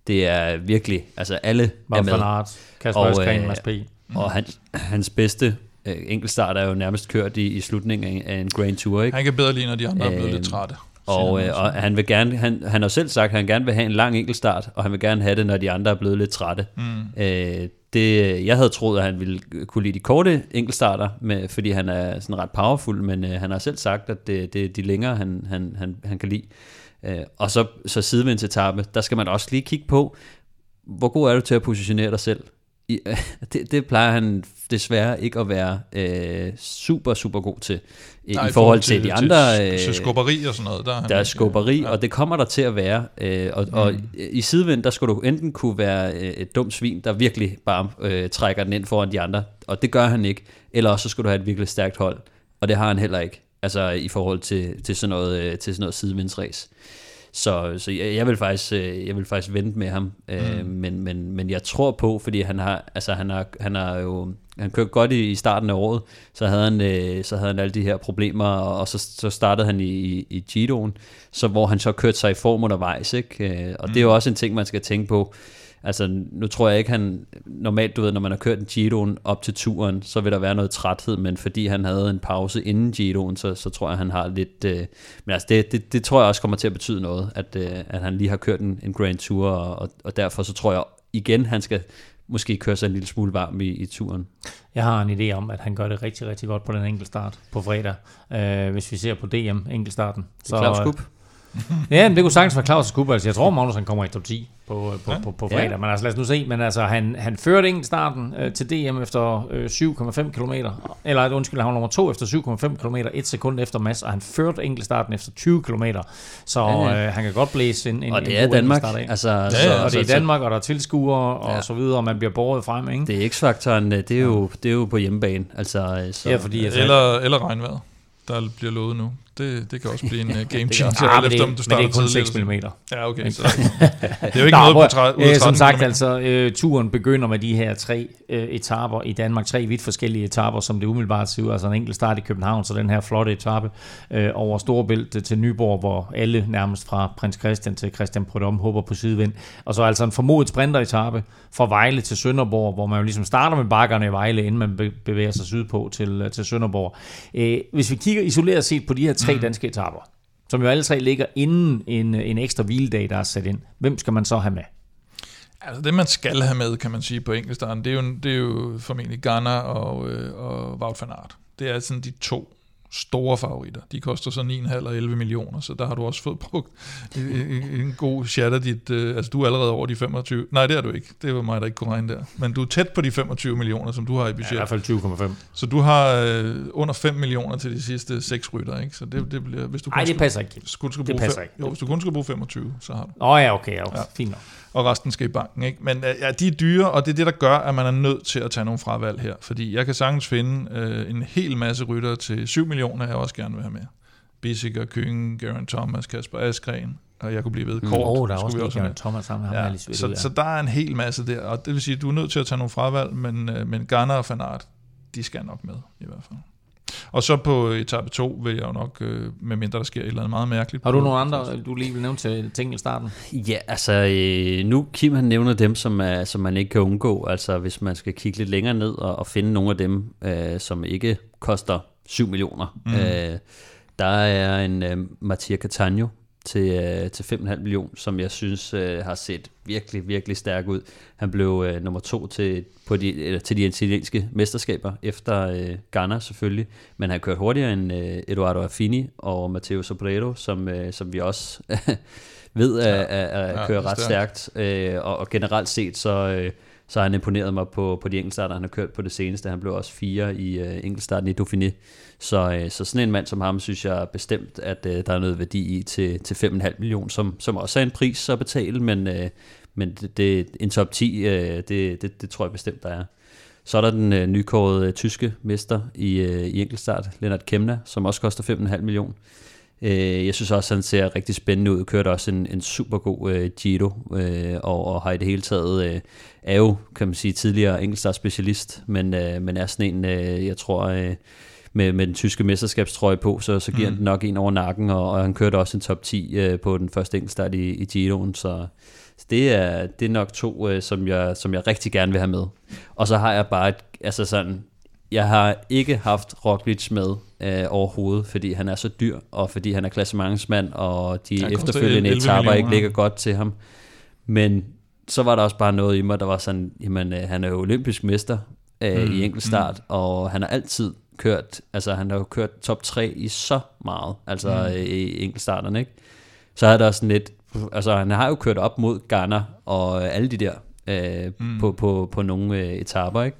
det er virkelig, altså alle Mark er med. Art, Kasper og, Øskren, øh, P. og han, hans bedste øh, enkeltstart er jo nærmest kørt i, i slutningen af, af en Grand Tour. Ikke? Han kan bedre lide, når de andre øh, er blevet lidt trætte. Og, øh, og han vil gerne, han, han har selv sagt, at han gerne vil have en lang enkeltstart, og han vil gerne have det, når de andre er blevet lidt trætte. Mm. Øh, det, jeg havde troet, at han ville kunne lide de korte enkeltstarter, med, fordi han er sådan ret powerful, men øh, han har selv sagt, at det, det er de længere, han, han, han, han kan lide. Øh, og så, så sidevindsetappe, der skal man også lige kigge på, hvor god er du til at positionere dig selv? I, øh, det, det plejer han desværre ikke at være øh, super, super god til. Nej, i forhold til, til de andre... Til, til øh, skubberi og sådan noget. Der er, der er skubberi, ja. og det kommer der til at være. Øh, og, mm. og i sidevind, der skulle du enten kunne være øh, et dumt svin, der virkelig bare øh, trækker den ind foran de andre, og det gør han ikke. Eller også så skulle du have et virkelig stærkt hold, og det har han heller ikke. Altså i forhold til, til sådan noget, øh, til sådan noget sidevindsræs. Så, så jeg, jeg vil faktisk øh, jeg vil faktisk vente med ham, øh, mm. men, men, men jeg tror på, fordi han har altså han har han har jo han kørte godt i, i starten af året, så havde han øh, så havde han alle de her problemer og, og så, så startede han i i, i Giroen, så hvor han så kørte sig i form undervejs, ikke? Øh, og mm. det er jo mm. også en ting man skal tænke på. Altså, nu tror jeg ikke, han... Normalt, du ved, når man har kørt en Giroen op til turen, så vil der være noget træthed, men fordi han havde en pause inden Giroen, så, så tror jeg, han har lidt... Øh, men altså, det, det, det tror jeg også kommer til at betyde noget, at, øh, at han lige har kørt en, en Grand Tour, og, og, og derfor så tror jeg igen, han skal måske køre sig en lille smule varm i, i turen. Jeg har en idé om, at han gør det rigtig, rigtig godt på den enkeltstart på fredag. Øh, hvis vi ser på DM enkeltstarten. Så, Klaus Kup. Ja, men det kunne sagtens være Claus Kup. Altså, jeg tror, Magnus han kommer i top 10 på, på, ja. på, på fredag. Ja. Men altså lad os nu se. Men altså han, han førte ikke starten øh, til DM efter øh, 7,5 km. Eller undskyld, han var nummer 2 efter 7,5 km. Et sekund efter Mads. Og han førte starten efter 20 km. Så ja. Øh, han kan godt blæse en, en Og det er Danmark. Altså, ja, ja. Så, og det er Danmark, og der er tilskuere og ja. så videre. Og man bliver båret frem. Ikke? Det er X-faktoren. Det er jo, det er jo på hjemmebane. Altså, så, ja, fordi, altså, eller, eller regnvejr der bliver lovet nu. Det, det kan også blive en uh, game changer, ja, efter om du starter Men det er kun 6 mm. Ja, okay. Så det er jo ikke Nå, noget på 30, øh, Som sagt, altså, øh, turen begynder med de her tre øh, etaper i Danmark. Tre vidt forskellige etaper, som det umiddelbart ser ud. Altså en enkelt start i København, så den her flotte etape øh, over Storebælt til Nyborg, hvor alle nærmest fra Prins Christian til Christian Prudhomme håber på sidevind. Og så altså en formodet sprinteretape fra Vejle til Sønderborg, hvor man jo ligesom starter med bakkerne i Vejle, inden man bevæger sig sydpå til, øh, til Sønderborg. Øh, hvis vi kigger isoleret set på de her tre mm. danske etaper, som jo alle tre ligger inden en, en ekstra hviledag, der er sat ind, hvem skal man så have med? Altså det, man skal have med, kan man sige på enkeltstarten, det er jo, det er jo formentlig Ghana og, øh, og Wout van Aert. Det er sådan de to store favoritter. De koster så 9,5 eller 11 millioner, så der har du også fået brugt en, en god chat af dit... Øh, altså, du er allerede over de 25... Nej, det er du ikke. Det var mig, der ikke kunne regne der. Men du er tæt på de 25 millioner, som du har i budget. Ja, i hvert fald 20,5. Så du har øh, under 5 millioner til de sidste 6 rytter, ikke? Så det, det bliver... Hvis du Nej, det passer ikke. Skulle, skulle det passer fem, ikke. Jo, hvis du kun skal bruge 25, så har du. Åh oh, ja, okay. Ja, Fint nok og resten skal i banken. Ikke? Men øh, ja, de er dyre, og det er det, der gør, at man er nødt til at tage nogle fravalg her. Fordi jeg kan sagtens finde øh, en hel masse rytter til 7 millioner, jeg også gerne vil have med. Bissiger, Køgen, Garen Thomas, Kasper Askren, og jeg kunne blive ved Mm. kort. Åh, oh, der er også med. Garen Thomas sammen med ham. Ja, Ja, lige så, så der er en hel masse der, og det vil sige, at du er nødt til at tage nogle fravalg, men, øh, men Garner og Fanart, de skal nok med, i hvert fald. Og så på etape 2 vil jeg jo nok, øh, med mindre der sker et eller andet meget mærkeligt. Har du nogle andre, du lige vil nævne til ting i starten? Ja, altså øh, nu Kim han nævner dem, som, er, som man ikke kan undgå. Altså hvis man skal kigge lidt længere ned og, og finde nogle af dem, øh, som ikke koster 7 millioner. Mm. Øh, der er en øh, Mattia Catania til, øh, til 5,5 millioner, som jeg synes øh, har set virkelig, virkelig stærk ud. Han blev øh, nummer to til, på de, eller, til de italienske mesterskaber, efter øh, Ghana selvfølgelig, men han kørte hurtigere end øh, Eduardo Affini og Matteo Sobrero, som, øh, som vi også ved at, at, at Ja, køre ret stærkt, øh, og, og generelt set så, øh, så har han imponeret mig på, på de enkeltstarter, han har kørt på det seneste. Han blev også fire i øh, enkeltstarten i Dauphiné. Så, øh, så sådan en mand som ham, synes jeg bestemt, at øh, der er noget værdi i til, til 5,5 millioner, som, som også er en pris at betale, men, øh, men det, det, en top 10, øh, det, det, det tror jeg bestemt, der er. Så er der den øh, nykårede øh, tyske mester i, øh, i enkeltstart, Lennart Kemna, som også koster 5,5 millioner. Øh, jeg synes også, han ser rigtig spændende ud. Kørte også en, en super god øh, Giro, øh, og, og har i det hele taget, øh, er jo, kan man sige, tidligere enkeltstart specialist, men, øh, men er sådan en, øh, jeg tror, øh, med, med den tyske mesterskabstrøje på, så, så giver mm. han den nok en over nakken, og, og han kørte også en top 10 øh, på den første enkeltstart i, i Giroen, så så det er, det er nok to, øh, som, jeg, som jeg rigtig gerne vil have med. Og så har jeg bare et, altså sådan, jeg har ikke haft Roglic med øh, overhovedet, fordi han er så dyr, og fordi han er klassementsmand, og de Han efterfølgende 11 etaper ikke ligger godt til ham. Men så var der også bare noget i mig, der var sådan, jamen øh, han er jo olympisk mester øh, Mm, i enkeltstart, mm. og han har altid kørt, altså han har jo kørt top 3 i så meget, altså Mm. øh, i enkeltstarterne, ikke? Så er der sådan lidt, altså han har jo kørt op mod Ghana og alle de der øh, mm. på, på, på nogle øh, etaper, ikke?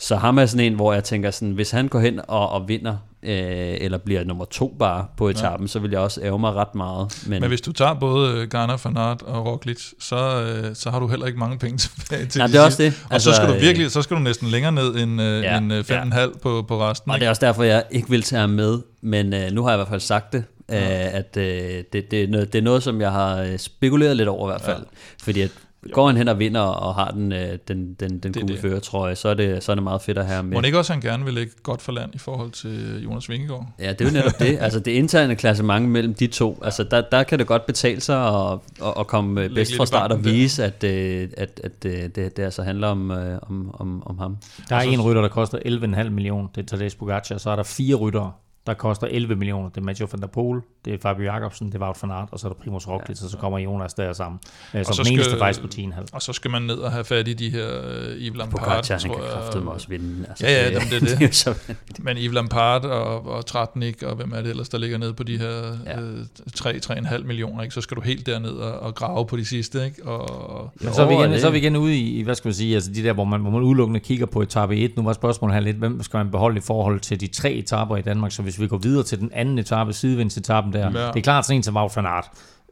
Så ham er sådan en, hvor jeg tænker sådan, hvis han går hen og, og vinder, øh, eller bliver nummer to bare på etappen, ja. så vil jeg også ære mig ret meget. Men, Men hvis du tager både Garner, Fanart og Roglic, så, øh, så har du heller ikke mange penge tilbage til Nej, de det er også det. Og så skal du øh, virkelig, så skal du næsten længere ned end, øh, Ja, ja, end øh, 5,5 på, på resten. Og ikke? det er også derfor, jeg ikke vil tage ham med, men øh, nu har jeg i hvert fald sagt det, øh, at øh, det, det, er noget, det er noget, som jeg har øh, spekuleret lidt over i hvert fald. Ja. Fordi at går han hen og vinder og har den, øh, den, den, den gule føretrøje, så er, det, så er det meget fedt at have ham med. Må det ikke også, han gerne vil lægge godt for land i forhold til Jonas Vingegaard? Ja, det er jo netop det. Altså det interne klassement mellem de to, altså der, der kan det godt betale sig at, at, at komme øh, Lægge bedst fra start og banken der. vise, at, øh, at, at øh, det, det altså handler om, øh, om, om, om ham. Der er Og så- en rytter, der koster 11,5 millioner. Det er Tadej Pogacar. Så er der fire ryttere, der koster 11 millioner. Det er Mathieu van der Poel, det er Fabio Jacobsen, det er Wout van Aert, og så er der Primoz Roglic, ja. og så kommer Jonas der sammen. Øh, så Som den eneste skal- faktisk på 10,5. Og så skal man ned og have fat i de her øh, Yves Lampard, Pogacar, han kan jeg. kraftedeme også vinde. Altså, Ja, ja, jamen, det er det. er så, Men Yves Lampard og, og Tratnik, og hvem er det ellers, der ligger nede på de her Ja. øh, 3-3,5 millioner, ikke? så skal du helt derned og, og grave på de sidste. Ikke? Og, Men så er, vi igen, det- så er vi igen ude i, i, hvad skal man sige, altså de der, hvor man, hvor man udelukkende kigger på etape 1. Nu var spørgsmålet her lidt, hvem skal man beholde i forhold til de tre etaper i Danmark? Så hvis vi går videre til den anden etape, sidevindsetappen der, Ja. det er klart sådan en som Wout van Aert.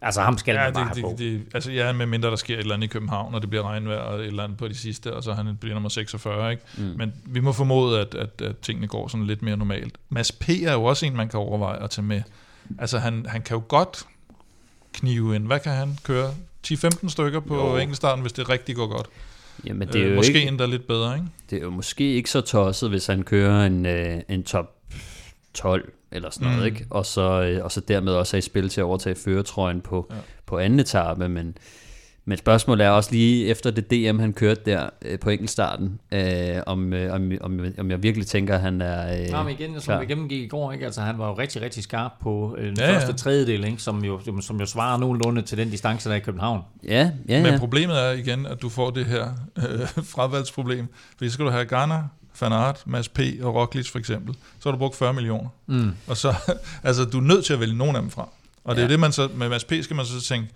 Altså ham skal ja, man bare det, have på. det, det, altså, ja, med mindre der sker et eller andet i København, og det bliver regnvejr og et eller andet på de sidste, og så han bliver nummer 46. Ikke? Mm. Men vi må formode, at, at, at tingene går sådan lidt mere normalt. Mads P. er jo også en, man kan overveje at tage med. Altså han, han kan jo godt knive ind. Hvad kan han køre? 10-15 stykker på Jo. enkeltstarten, hvis det rigtig går godt. jamen, det er, Øh, jo måske ikke, endda lidt bedre, ikke? det er jo måske ikke så tosset, hvis han kører en, øh, en top 12 eller sådan noget, Mm. ikke? Og så, øh, og så dermed også er i spil til at overtage føretrøjen på, Ja. på anden etape, men, men spørgsmålet er også lige efter det DM, han kørte der øh, på enkeltstarten, øh, om, øh, om, om, om jeg virkelig tænker, at han er øh, Nå, men igen, som vi gennemgik i går, ikke? Altså, han var jo rigtig, rigtig skarp på øh, den Ja, ja, ja. første tredjedel, ikke? Som, jo, som, som jo svarer nogenlunde til den distance, der er i København. Ja, ja, Men ja. problemet er igen, at du får det her øh, fravalgsproblem. Fordi så skal du have Garner, Van Aert, Mads P. og Roglic for eksempel. Så har du brugt 40 millioner. Mm. Og så, altså, du er nødt til at vælge nogen af dem fra. Og det er Ja. det, man så, med Mads P. skal man så tænke,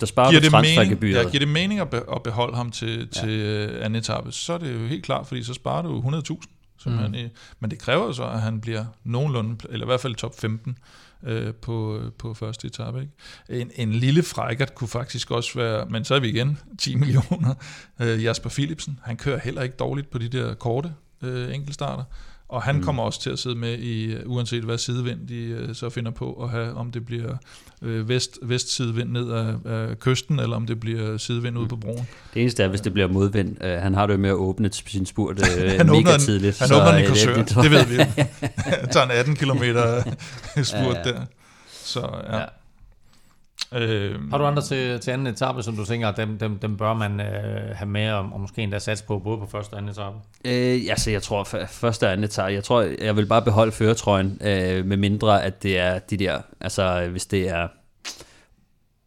Der sparer giver det, mening, ja, giver det mening at, be, at beholde ham til, ja. til øh, anden etape, så er det jo helt klart, fordi så sparer du 100.000. Mm. Han, i- men det kræver så, at han bliver nogenlunde, eller i hvert fald top 15 øh, på, på første etape. Ikke? En, en lille frækkert kunne faktisk også være, men så er vi igen 10 millioner. Øh, Jasper Philipsen, han kører heller ikke dårligt på de der korte øh, enkeltstarter. Og han mm. kommer også til at sidde med i, øh, uanset hvad sidevind de øh, så finder på at have, om det bliver øh, vest, vestsidevind ned af, af kysten, eller om det bliver sidevind mm. ude på broen. Det eneste er, hvis det bliver modvind. Uh, han har det jo med at åbne sin spurt uh, han mega tidligt. Han åbner den i Korsør, det, det, ved vi jo. tager en 18 km spurt ja, ja. der. Så ja. ja. Øh, Har du andre til, til anden etape, som du tænker, at dem, dem, dem bør man øh, have med, og, og måske endda sats på, både på første og anden etape? Øh, altså, jeg tror, første og anden etape, jeg tror, jeg vil bare beholde føretrøjen, øh, med mindre, at det er de der, altså, hvis det er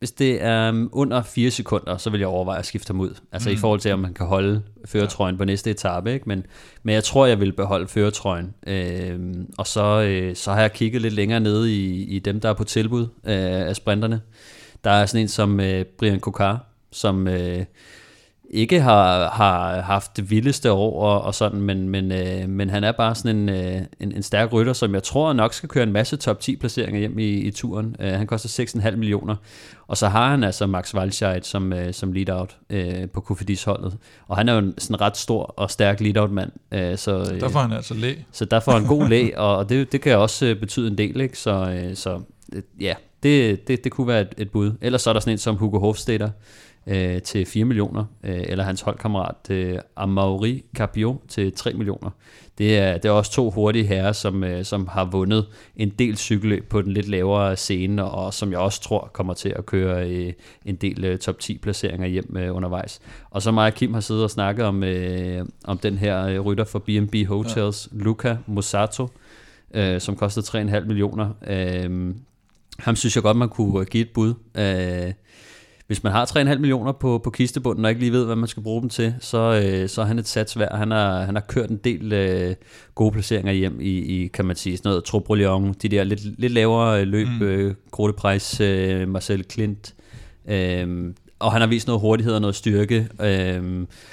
hvis det er um, under 4 sekunder, så vil jeg overveje at skifte ham ud. Altså mm. i forhold til, om man kan holde føretrøjen ja. på næste etape. Ikke? Men, men jeg tror, jeg vil beholde føretrøjen. Øhm, og så, øh, så har jeg kigget lidt længere ned i, i dem, der er på tilbud øh, af sprinterne. Der er sådan en som øh, Brian Kokar, som... Øh, ikke har, har haft det vildeste år og, og sådan, men, men, øh, men han er bare sådan en, øh, en, en stærk rytter, som jeg tror nok skal køre en masse top 10 placeringer hjem i, i turen. Øh, han koster 6,5 millioner, og så har han altså Max Walscheid som, øh, som lead-out øh, på Kofidis holdet, og han er jo en sådan ret stor og stærk lead-out mand. Øh, så, øh, der får han altså læ. Så der får han god læ, og det, det kan også øh, betyde en del, ikke? Så, øh, så øh, ja, det, det, det kunne være et, et bud. Ellers så er der sådan en som Hugo Hofstadter, øh, til 4 millioner, øh, eller hans holdkammerat øh, Amaury Capio til 3 millioner. Det er, det er også to hurtige herrer, som, øh, som har vundet en del cykelløb på den lidt lavere scene, og som jeg også tror kommer til at køre øh, en del øh, top 10 placeringer hjem øh, undervejs. Og så mig og Kim har siddet og snakket om, øh, om den her øh, rytter for B&B Hotels, ja. Luca Mosato, øh, som kostede 3,5 millioner. Øh, ham synes jeg godt, man kunne give et bud. Øh, hvis man har 3,5 millioner på, på kistebunden, og ikke lige ved, hvad man skal bruge dem til, så, øh, så er han et sats værd. Han har, han har kørt en del øh, gode placeringer hjem i, i, kan man sige, sådan noget Troupe de der lidt, lidt lavere løb, mm. øh, Grote Price, øh, Marcel Klint, øh, og han har vist noget hurtighed og noget styrke. Øh, ja,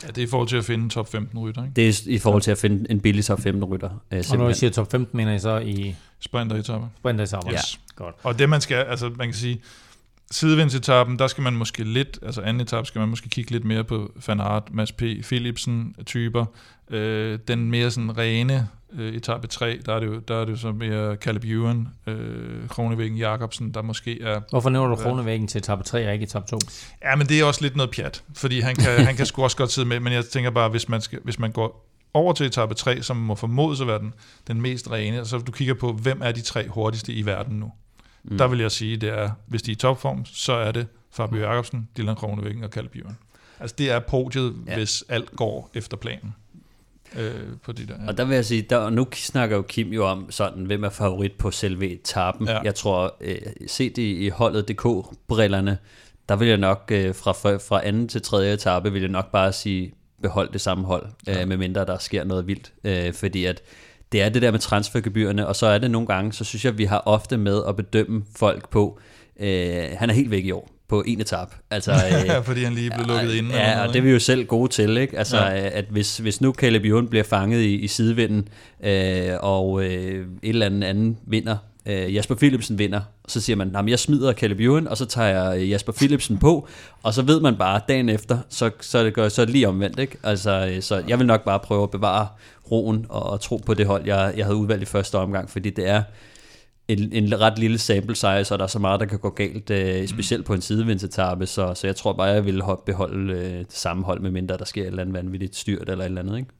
det er i forhold til at finde en top 15 rytter, ikke? Det er i forhold til at finde en billig top 15 rytter. Øh, og når I siger top 15, mener I så i... Sprinter-etappe. Sprinter-etappe, yes. ja. Godt. Og det man skal, altså man kan sige, sidevindsetappen, der skal man måske lidt, altså anden etape skal man måske kigge lidt mere på Van Aert, Mads P., Philipsen typer. Øh, den mere sådan rene øh, etape 3, der er det jo, der er det jo så mere Caleb Ewan, øh, Kronevæggen, Jacobsen, der måske er... Hvorfor nævner du Kronevæggen til etape 3 og ikke etape 2? Ja, men det er også lidt noget pjat, fordi han kan, han kan sgu også godt sidde med, men jeg tænker bare, hvis man, skal, hvis man går over til etape 3, som må formodes at være den, den mest rene, så du kigger på, hvem er de tre hurtigste i verden nu? Mm. Der vil jeg sige, det er, hvis de er i topform, så er det Fabio Jacobsen, Dylan Kronevæggen og Caleb Ewan. Altså det er podiet, ja. hvis alt går efter planen. Øh, på de der, ja. Og der vil jeg sige, der, nu snakker jo Kim jo om sådan, hvem er favorit på selve etappen. Ja. Jeg tror, øh, set i, i holdet DK-brillerne, der vil jeg nok øh, fra, fra anden til tredje etape, vil jeg nok bare sige, behold det samme hold, ja. øh, medmindre der sker noget vildt. Øh, fordi at det er det der med transfergebyrerne, og så er det nogle gange, så synes jeg, vi har ofte med at bedømme folk på, øh, han er helt væk i år på en etap. Altså, øh, Fordi han lige blev lukket inden. Ja, noget, og det er vi jo selv gode til. Ikke? Altså, ja. at hvis, hvis nu Caleb Ewan bliver fanget i, i sidevinden, øh, og øh, et eller andet anden vinder, øh, Jasper Philipsen vinder, så siger man, at jeg smider Caleb Ewan, og så tager jeg øh, Jasper Philipsen på, og så ved man bare, dagen efter, så, så det gør så lige omvendt. Ikke? Altså, øh, så jeg vil nok bare prøve at bevare roen og, tro på det hold, jeg, jeg havde udvalgt i første omgang, fordi det er en, en ret lille sample size, og der er så meget, der kan gå galt, øh, specielt på en sidevindetappe, så, så jeg tror bare, jeg vil beholde øh, det samme hold, med mindre der sker et eller andet vanvittigt styrt eller et eller andet. Ikke?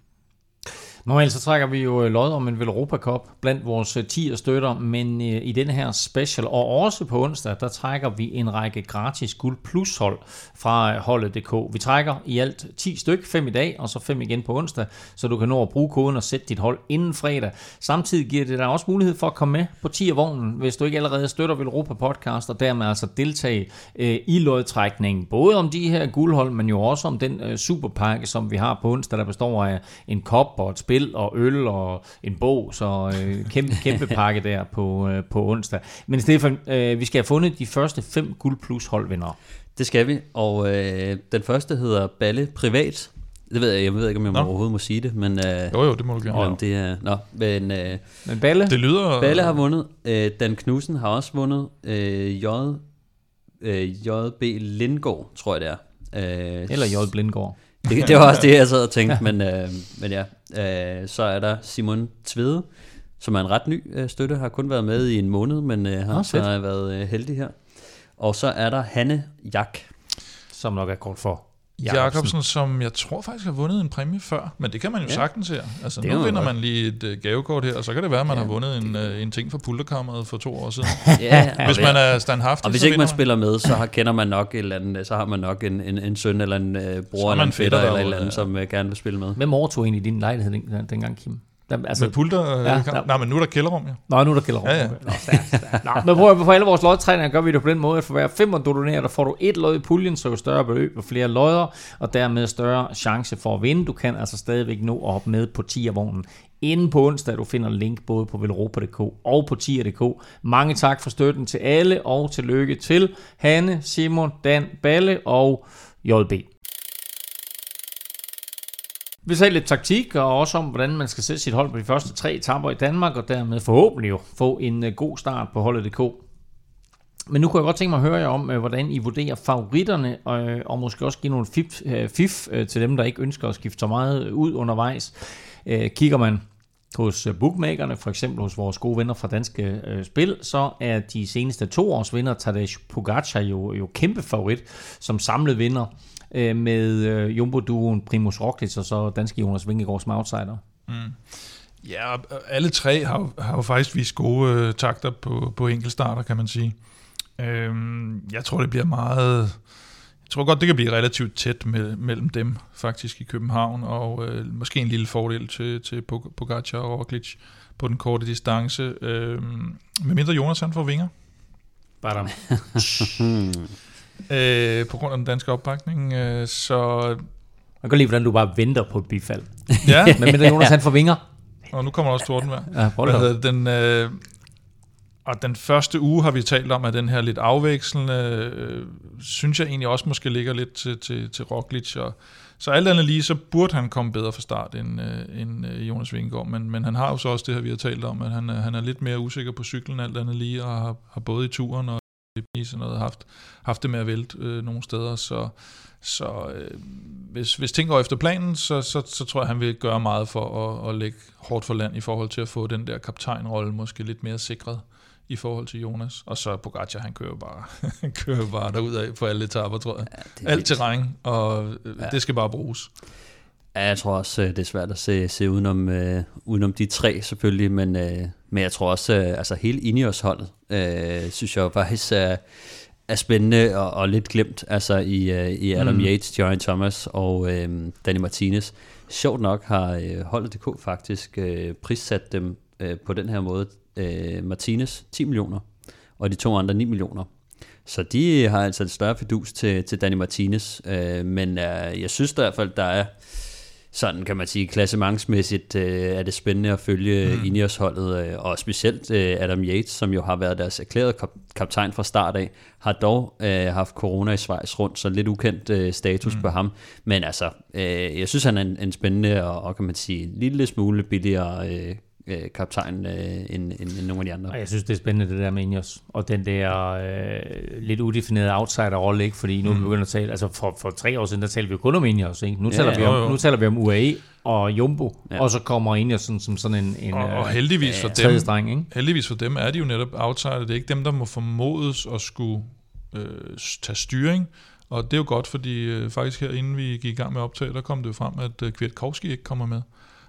Normalt så trækker vi jo øh, lod om en Europa Cup blandt vores øh, 10 støtter, men øh, i denne her special, og også på onsdag, der trækker vi en række gratis guld plus hold fra holdet.dk. Vi trækker i alt 10 styk, 5 i dag, og så 5 igen på onsdag, så du kan nå at bruge koden og sætte dit hold inden fredag. Samtidig giver det dig også mulighed for at komme med på 10 vognen, hvis du ikke allerede støtter Europa Podcast, og dermed altså deltage i lodtrækningen, både om de her guldhold, men jo også om den superpakke, som vi har på onsdag, der består af en kop og et spil og øl og en bog, så øh, kæmpe, kæmpe pakke der på, øh, på onsdag. Men Stefan, øh, vi skal have fundet de første fem guld plus holdvindere. Det skal vi, og øh, den første hedder Balle Privat. Det ved jeg, jeg ved ikke, om jeg må overhovedet må sige det, men... Øh, jo, jo, det må du gerne. Om det er, nå, men, øh, men Balle? Det lyder... Balle har vundet. Øh, Dan Knudsen har også vundet. Øh, J, øh, JB Lindgaard, tror jeg det er. Øh, Eller J. Blindgaard. Det, det var også det, jeg sad og tænkte, men, øh, men ja. Øh, så er der Simon Tvede, som er en ret ny øh, støtte, har kun været med i en måned, men øh, har, fedt. har været øh, heldig her. Og så er der Hanne Jak. Som nok er kort for Jacobsen, som jeg tror faktisk har vundet en præmie før, men det kan man jo Ja. sagtens her. Altså, Det nu vinder godt. man lige et uh, gavekort her, og så kan det være, at man Ja, har vundet en, uh, en ting fra pulterkammeret for to år siden. Ja, og Hvis man er standhaftig, og hvis ikke man spiller med, så har, kender man nok et eller andet, så har man nok en, en, en søn eller en øh, bror er eller en fætter fætter eller et eller andet, ja. som øh, gerne vil spille med. Hvem overtog egentlig din lejlighed den, dengang, Kim? Der, altså, Med pulter? Ja, Ja, der- Nej, men nu er der kælderrum, ja. Nå, nu er der gælder Ja, ja. Nå, stærkt, stærkt. Nå, men prøv at for alle vores lodtræninger gør vi det på den måde, at for hver fem, du donerer, der får du et lod i puljen, så jo større beløb og flere lodder, og dermed større chance for at vinde. Du kan altså stadigvæk nå at hoppe med på 10'er-vognen. Inden på onsdag, du finder link både på velropa.dk og på 10'er.dk. Mange tak for støtten til alle, og tillykke til Hanne, Simon, Dan, Balle og JB. Vi talte lidt taktik, og også om, hvordan man skal sætte sit hold på de første tre etapper i Danmark, og dermed forhåbentlig jo få en øh, god start på holdet.dk. Men nu kunne jeg godt tænke mig at høre jer om, øh, hvordan I vurderer favoritterne, og, og måske også give nogle fif, fif til dem, der ikke ønsker at skifte så meget ud undervejs. Kigger man hos bookmakerne, for eksempel hos vores gode venner fra Danske Spil, så er de seneste to års vinder, Tadej Pogacar, jo, jo kæmpe favorit som samlet vinder øh, med øh, Jumbo-duoen Primus Roglic og så danske Jonas Vingegaard som outsider. Ja, og alle tre har, har jo faktisk vist gode øh, takter på, på enkeltstarter, kan man sige. Øhm, jeg tror, det bliver meget... Jeg tror godt, det kan blive relativt tæt med, mellem dem, faktisk i København, og øh, måske en lille fordel til, til Pog- Pogacar og Roglic på den korte distance. Øhm, med mindre Jonas han får vinger, Badam. øh, på grund af den danske opbakning. Øh, så Man kan lide, hvordan du bare venter på et bifald. ja, Men med Jonas han får vinger. og nu kommer der også tordenvejr. Ja, Hvad den, øh, og den første uge har vi talt om, at den her lidt afvekslende, øh, synes jeg egentlig også måske ligger lidt til, til, til Roglic. Og, så alt andet lige, så burde han komme bedre fra start end, øh, end øh, Jonas Vingegaard. Men, men han har jo så også det her, vi har talt om, at han, han er lidt mere usikker på cyklen alt andet lige, og har, har både i turen og i sådan noget haft, haft det med at vælte øh, nogle steder. Så, så øh, hvis, hvis ting går efter planen, så, så, så tror jeg, han vil gøre meget for at, at lægge hårdt for land i forhold til at få den der kaptajnrolle måske lidt mere sikret i forhold til Jonas. Og så Pogacar, han kører bare, han kører bare derudad på alle etapper, tror jeg. Ja, Alt vildt. terræn, og ja. Ja. det skal bare bruges. Ja, jeg tror også, øh, det er svært at se, se udenom, øh, udenom de tre selvfølgelig, men, øh, men jeg tror også, øh, altså hele Ineos-holdet, øh, synes jeg faktisk er, er spændende og, og lidt glemt, altså i, øh, i Adam Mm. Yates, Jørgen Thomas og øh, Danny Martinez. Sjovt nok har øh, holdet.dk faktisk øh, prissat dem øh, på den her måde. Øh, Martinez 10 millioner, og de to andre 9 millioner. Så de har altså et større fidus til, til Danny Martinez, øh, men øh, jeg synes i hvert fald, der er sådan kan man sige, klassementsmæssigt øh, er det spændende at følge mm. Ineos-holdet, øh, og specielt øh, Adam Yates, som jo har været deres erklærede kap- kaptajn fra start af, har dog øh, haft corona i Schweiz rundt, så lidt ukendt øh, status mm. på ham. Men altså, øh, jeg synes, han er en, en spændende og, og kan man sige, en lille smule billigere øh, øh, kaptajn øh, end, end, end nogle af de andre. Og jeg synes, det er spændende, det der med Ineos. Og den der øh, lidt udefinerede outsider-rolle, ikke? Fordi nu er vi begyndt at tale... Altså, for, for tre år siden, der talte vi jo kun om Ineos, ikke? Nu, Ja, taler, vi jo, om, jo. nu taler vi om UAE og Jumbo. Ja. Ja. Og så kommer Ineos sådan, som sådan en, en Og, og øh, heldigvis for tredje dem, streng, ikke? heldigvis for dem er de jo netop outsider. Det er ikke dem, der må formodes at skulle øh, tage styring. Og det er jo godt, fordi øh, faktisk her inden vi gik i gang med optag, der kom det jo frem, at øh, Kwiatkowski ikke kommer med.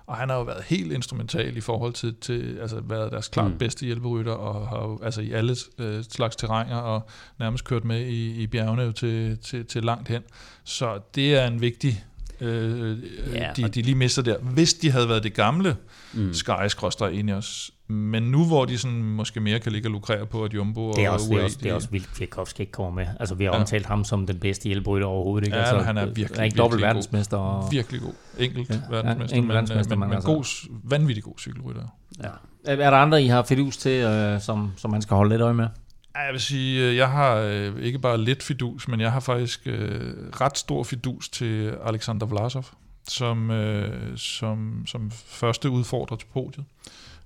Og han har jo været helt instrumental i forhold til, til altså været deres klart Mm. bedste hjælperytter, og har jo, altså i alle øh, slags terrænger, og nærmest kørt med i, i bjergene jo til, til, til langt hen. Så det er en vigtig, øh, Ja, ja, de, de lige mister der. Hvis de havde været det gamle Mm. Sky Ineos, men nu hvor de sådan måske mere kan ligge og lukrere på, at Jumbo Det er og også, det er UAE, også, det er også vildt, at Kwiatkowski ikke kommer med. Altså, vi har Ja. omtalt ham som den bedste hjælperytter overhovedet, ikke? Ja, altså, han er virkelig, Han er ikke dobbelt verdensmester. Og, virkelig god. Enkelt Ja, ja, ja, verdensmester, enkelt men, verdensmester, men, men men, altså- god, vanvittig god cykelrytter. Ja. er der andre, I har fidus til, øh, som, som man skal holde lidt øje med? Jeg vil sige, øh, jeg har øh, ikke bare lidt fidus, men jeg har faktisk øh, ret stor fidus til Alexander Vlasov, som, øh, som, som første udfordrer til podiet.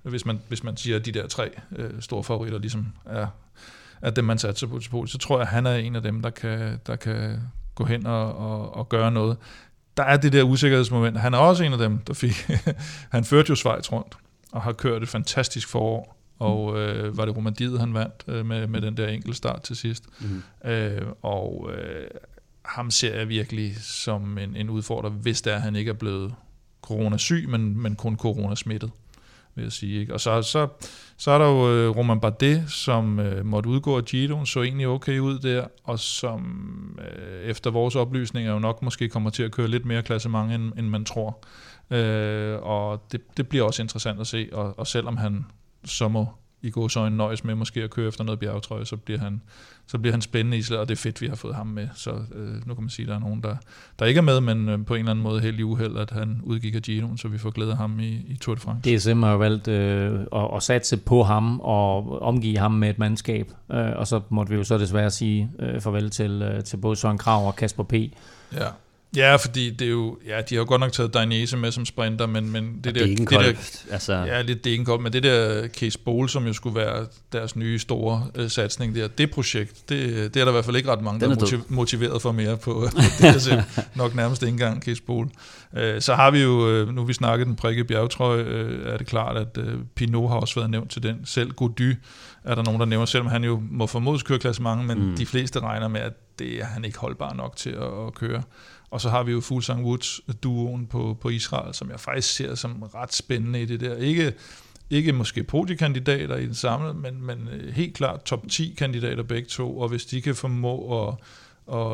Hvis man, hvis man siger, at de der tre øh, store favoritter ligesom er, er dem, man satser på til podiet, så tror jeg, at han er en af dem, der kan, der kan gå hen og, og, og gøre noget. der er det der usikkerhedsmoment. Han er også en af dem, der fik... han førte jo Schweiz rundt, og har kørt et fantastisk forår. Og øh, var det Romandiet, han vandt øh, med, med den der enkelte start til sidst. Mm. Øh, og øh, ham ser jeg virkelig som en, en udfordrer, hvis det er, at han ikke er blevet coronasyg, men, men kun coronasmittet vil jeg sige. Ikke? Og så, så, så er der jo øh, Roman Bardet, som øh, måtte udgå af Giroen, så egentlig okay ud der, og som øh, efter vores oplysninger jo nok måske kommer til at køre lidt mere klassement, end, end man tror. Øh, og det, det bliver også interessant at se, og, og selvom han så må i god så nøjes med måske at køre efter noget bjergetrøje, så bliver han, så bliver han spændende i sig, og det er fedt, vi har fået ham med. Så øh, nu kan man sige, at der er nogen, der, der ikke er med, men øh, på en eller anden måde helt i uheld, at han udgik af Gino, så vi får glæde af ham i, i Tour de France. DSM har valgt øh, at, at satse på ham og omgive ham med et mandskab, øh, og så måtte vi jo så desværre sige øh, farvel til, øh, til både Søren Krav og Kasper P. Ja, Ja, fordi det er jo, ja, de har jo godt nok taget Dainese med som sprinter, men, men det, der, det, der, altså. ja, lidt det men det der Case Bowl, som jo skulle være deres nye store uh, satsning der, det projekt, det, det er der i hvert fald ikke ret mange, der er motiv- motiveret for mere på. det altså nok nærmest ikke engang Case Bowl. Uh, så har vi jo, uh, nu vi snakket den prikke bjergtrøje, uh, er det klart, at uh, Pinot har også været nævnt til den. Selv Gody er der nogen, der nævner, selvom han jo må formodes køre mange, men mm. de fleste regner med, at det er han ikke holdbar nok til at, at køre. Og så har vi jo Fuglsang Woods duoen på, på Israel, som jeg faktisk ser som ret spændende i det der. Ikke, ikke måske podiekandidater i den samlede, men, men øh, helt klart top 10 kandidater begge to, og hvis de kan formå at, og,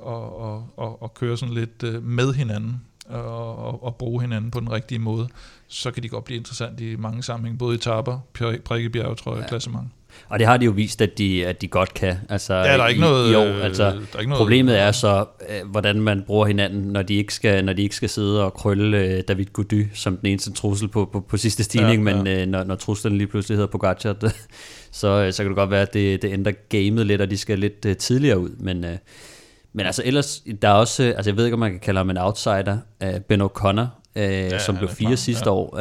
og, og, og, og køre sådan lidt øh, med hinanden, og, og, og bruge hinanden på den rigtige måde, så kan de godt blive interessant i mange sammenhænge, både i etaper, prikkebjerg, tror jeg, ja. klassement. Og det har de jo vist, at de, at de godt kan. Altså, ja, der er ikke i, noget, i år. Altså, der er ikke noget, problemet er så, øh, hvordan man bruger hinanden, når de ikke skal, når de ikke skal sidde og krølle David Gody som den eneste trussel på, på, på sidste stigning, ja, ja. men når, når truslen lige pludselig hedder Pogacar, så, så kan det godt være, at det, det ændrer gamet lidt, og de skal lidt tidligere ud. Men, men altså ellers, der er også, altså jeg ved ikke, om man kan kalde ham en outsider, Ben O'Connor, ja, som blev fire klar. sidste ja. år.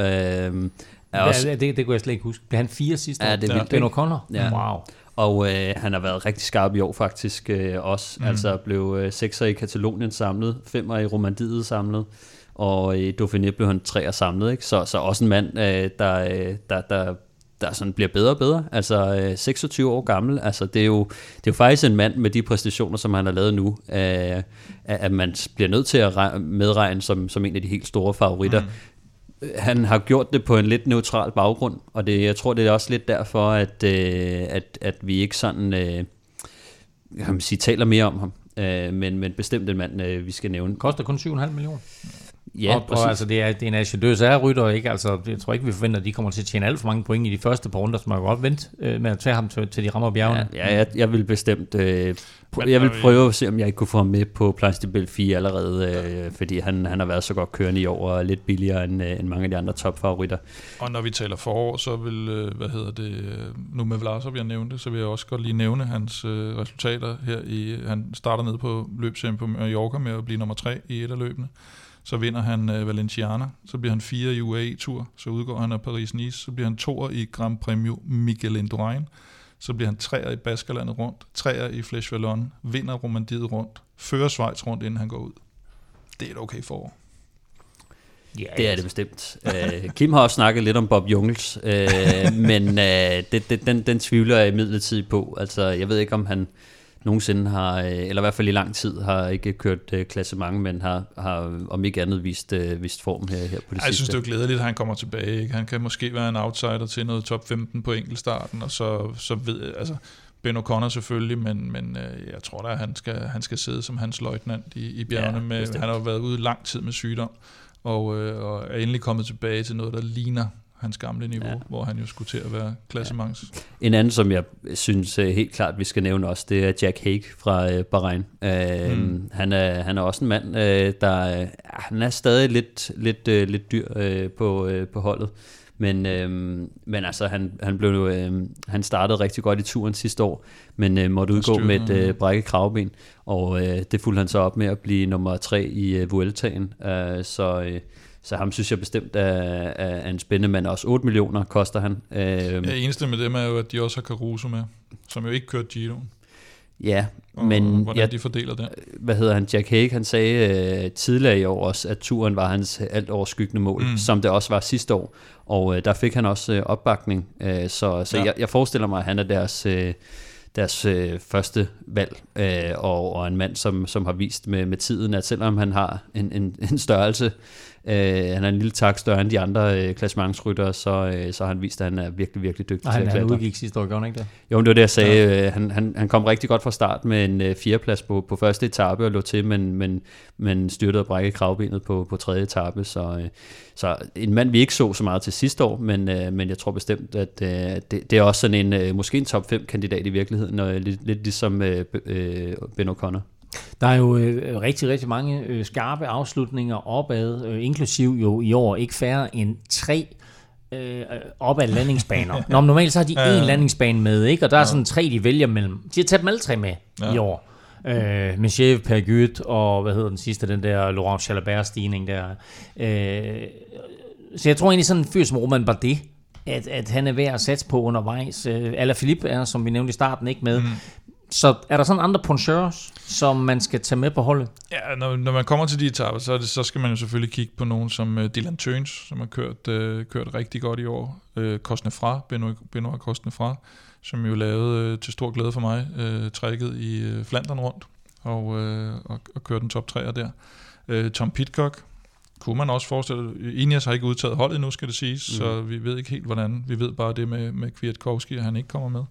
Uh, er også, det, det, det kunne jeg slet ikke huske. Blev han fire sidste ja, det er vildt. Ben O'Connor? Ja. Wow. Og øh, han har været rigtig skarp i år faktisk øh, også. Mm. Altså blev øh, sekser i Katalonien samlet, femmer i Romandiet samlet, og i Dauphiné blev han treer samlet. Ikke? Så, så også en mand, øh, der, øh, der, der, der sådan bliver bedre og bedre. Altså øh, 26 år gammel. Altså, det, er jo, det er jo faktisk en mand med de præstationer, som han har lavet nu, øh, at man bliver nødt til at medregne som, som en af de helt store favoritter. Mm han har gjort det på en lidt neutral baggrund, og det, jeg tror, det er også lidt derfor, at, øh, at, at vi ikke sådan, øh, kan man sige, taler mere om ham. Øh, men, men bestemt en mand, øh, vi skal nævne. Koster kun 7,5 millioner. Ja, og, og altså, det er, det er en Achilles rytter ikke? Altså, jeg tror ikke, vi forventer, at de kommer til at tjene alt for mange point i de første par runder, så man kan godt vente øh, med at tage ham til, til de rammer bjergene. Ja, ja jeg, jeg vil bestemt øh, jeg vil prøve at se, om jeg ikke kunne få ham med på Belle 4 allerede, øh, fordi han, han har været så godt kørende i år, og lidt billigere end, øh, end mange af de andre topfavoritter. Og når vi taler forår, så vil, øh, hvad hedder det, øh, nu med Vlasov, jeg nævnte, så vil jeg også godt lige nævne hans øh, resultater her. i Han starter ned på løbsserien på Mallorca med at blive nummer tre i et af løbene. Så vinder han øh, Valenciana, så bliver han fire i UAE-tur, så udgår han af Paris-Nice, så bliver han toer i Grand Premio Miguel Indurain, så bliver han træer i Baskerlandet rundt, træer i Flesh Vallon, vinder Romandiet rundt, fører Schweiz rundt, inden han går ud. Det er et okay forår. Ja, det er det bestemt. uh, Kim har også snakket lidt om Bob Jungels, uh, men uh, det, det, den, den tvivler jeg imidlertid på. Altså, jeg ved ikke, om han nogensinde har, øh, eller i hvert fald i lang tid, har ikke kørt øh, klassement, men har, har om ikke andet vist, øh, vist form her, her på det Ej, sidste. Jeg synes, det er glædeligt, at han kommer tilbage. Ikke? Han kan måske være en outsider til noget top 15 på enkeltstarten, og så, så ved altså, Ben O'Connor selvfølgelig, men, men jeg tror da, at han skal, han skal sidde som hans løjtnant i, i bjergene. Ja, med, han har været ude lang tid med sygdom, og, og er endelig kommet tilbage til noget, der ligner hans gamle niveau, ja. hvor han jo skulle til at være klassemangs. Ja. En anden, som jeg synes uh, helt klart, vi skal nævne også, det er Jack Hague fra uh, Bahrain. Uh, mm. han, er, han er også en mand, uh, der han er stadig lidt, lidt, lidt dyr på, på holdet. Men, øhm, men altså, han, han, blev, øhm, han startede rigtig godt i turen sidste år, men øh, måtte udgå med et øh, brækket kravben, og øh, det fulgte han så op med at blive nummer tre i øh, Vueltaen. Øh, så øh, så ham synes jeg bestemt er, er en spændende mand. Også 8 millioner koster han. Øh, ja, eneste med dem er jo, at de også har Caruso med, som jo ikke kørte Giro. Ja, og men hvordan ja, de fordeler det. hvad hedder han, Jack Hague, han sagde øh, tidligere i år også, at turen var hans alt overskyggende mål, Mm. som det også var sidste år. Og øh, der fik han også øh, opbakning, øh, så, så ja. jeg, jeg forestiller mig, at han er deres, øh, deres øh, første valg, øh, og, og en mand, som, som har vist med, med tiden, at selvom han har en, en, en størrelse, øh, han er en lille tak større end de andre øh, klassementsryttere, så, øh, så har han vist, at han er virkelig, virkelig dygtig Og til han, at han klatre. udgik sidste år, gjorde han ikke det? Jo, men det var det, jeg sagde. Ja. Han, han, han kom rigtig godt fra start med en øh, fjerdeplads på, på første etape og lå til, men, men, men styrtede og brækkede kravbenet på, på tredje etape. Så, øh, så en mand, vi ikke så så meget til sidste år, men, øh, men jeg tror bestemt, at øh, det, det er også sådan en, øh, måske en top 5 kandidat i virkeligheden, og lidt, lidt ligesom øh, øh, Ben O'Connor. Der er jo øh, rigtig, rigtig mange øh, skarpe afslutninger opad, øh, inklusiv jo i år ikke færre end tre øh, opad landingsbaner. Nå, men normalt så har de Ja, ja. én landingsbane med, ikke? og der er sådan tre, de vælger mellem. De har taget dem alle tre med Ja. ja. i år. Øh, Michel Pergut og hvad hedder den sidste, den der Laurent Jalabert-stigning der. Øh, så jeg tror egentlig sådan en fyr som Roman Bardet, at, at han er værd at satse på undervejs. Øh, Alaphilippe er, som vi nævnte i starten, ikke med. Mm. Så er der sådan andre poncheurs, som man skal tage med på holdet? Ja, når, når man kommer til de etaper, så, det, så skal man jo selvfølgelig kigge på nogen som uh, Dylan Tøns, som har kørt, uh, kørt rigtig godt i år. Uh, Kostnefra, Benoit, Benoit Kostnefra, som jo lavede uh, til stor glæde for mig uh, trækket i uh, Flandern rundt og, uh, og, og kørte en top 3'er der. Uh, Tom Pitcock, kunne man også forestille Ineos har ikke udtaget holdet nu, skal det siges, mm. så vi ved ikke helt, hvordan. Vi ved bare det med, med Kwiatkowski, at han ikke kommer med.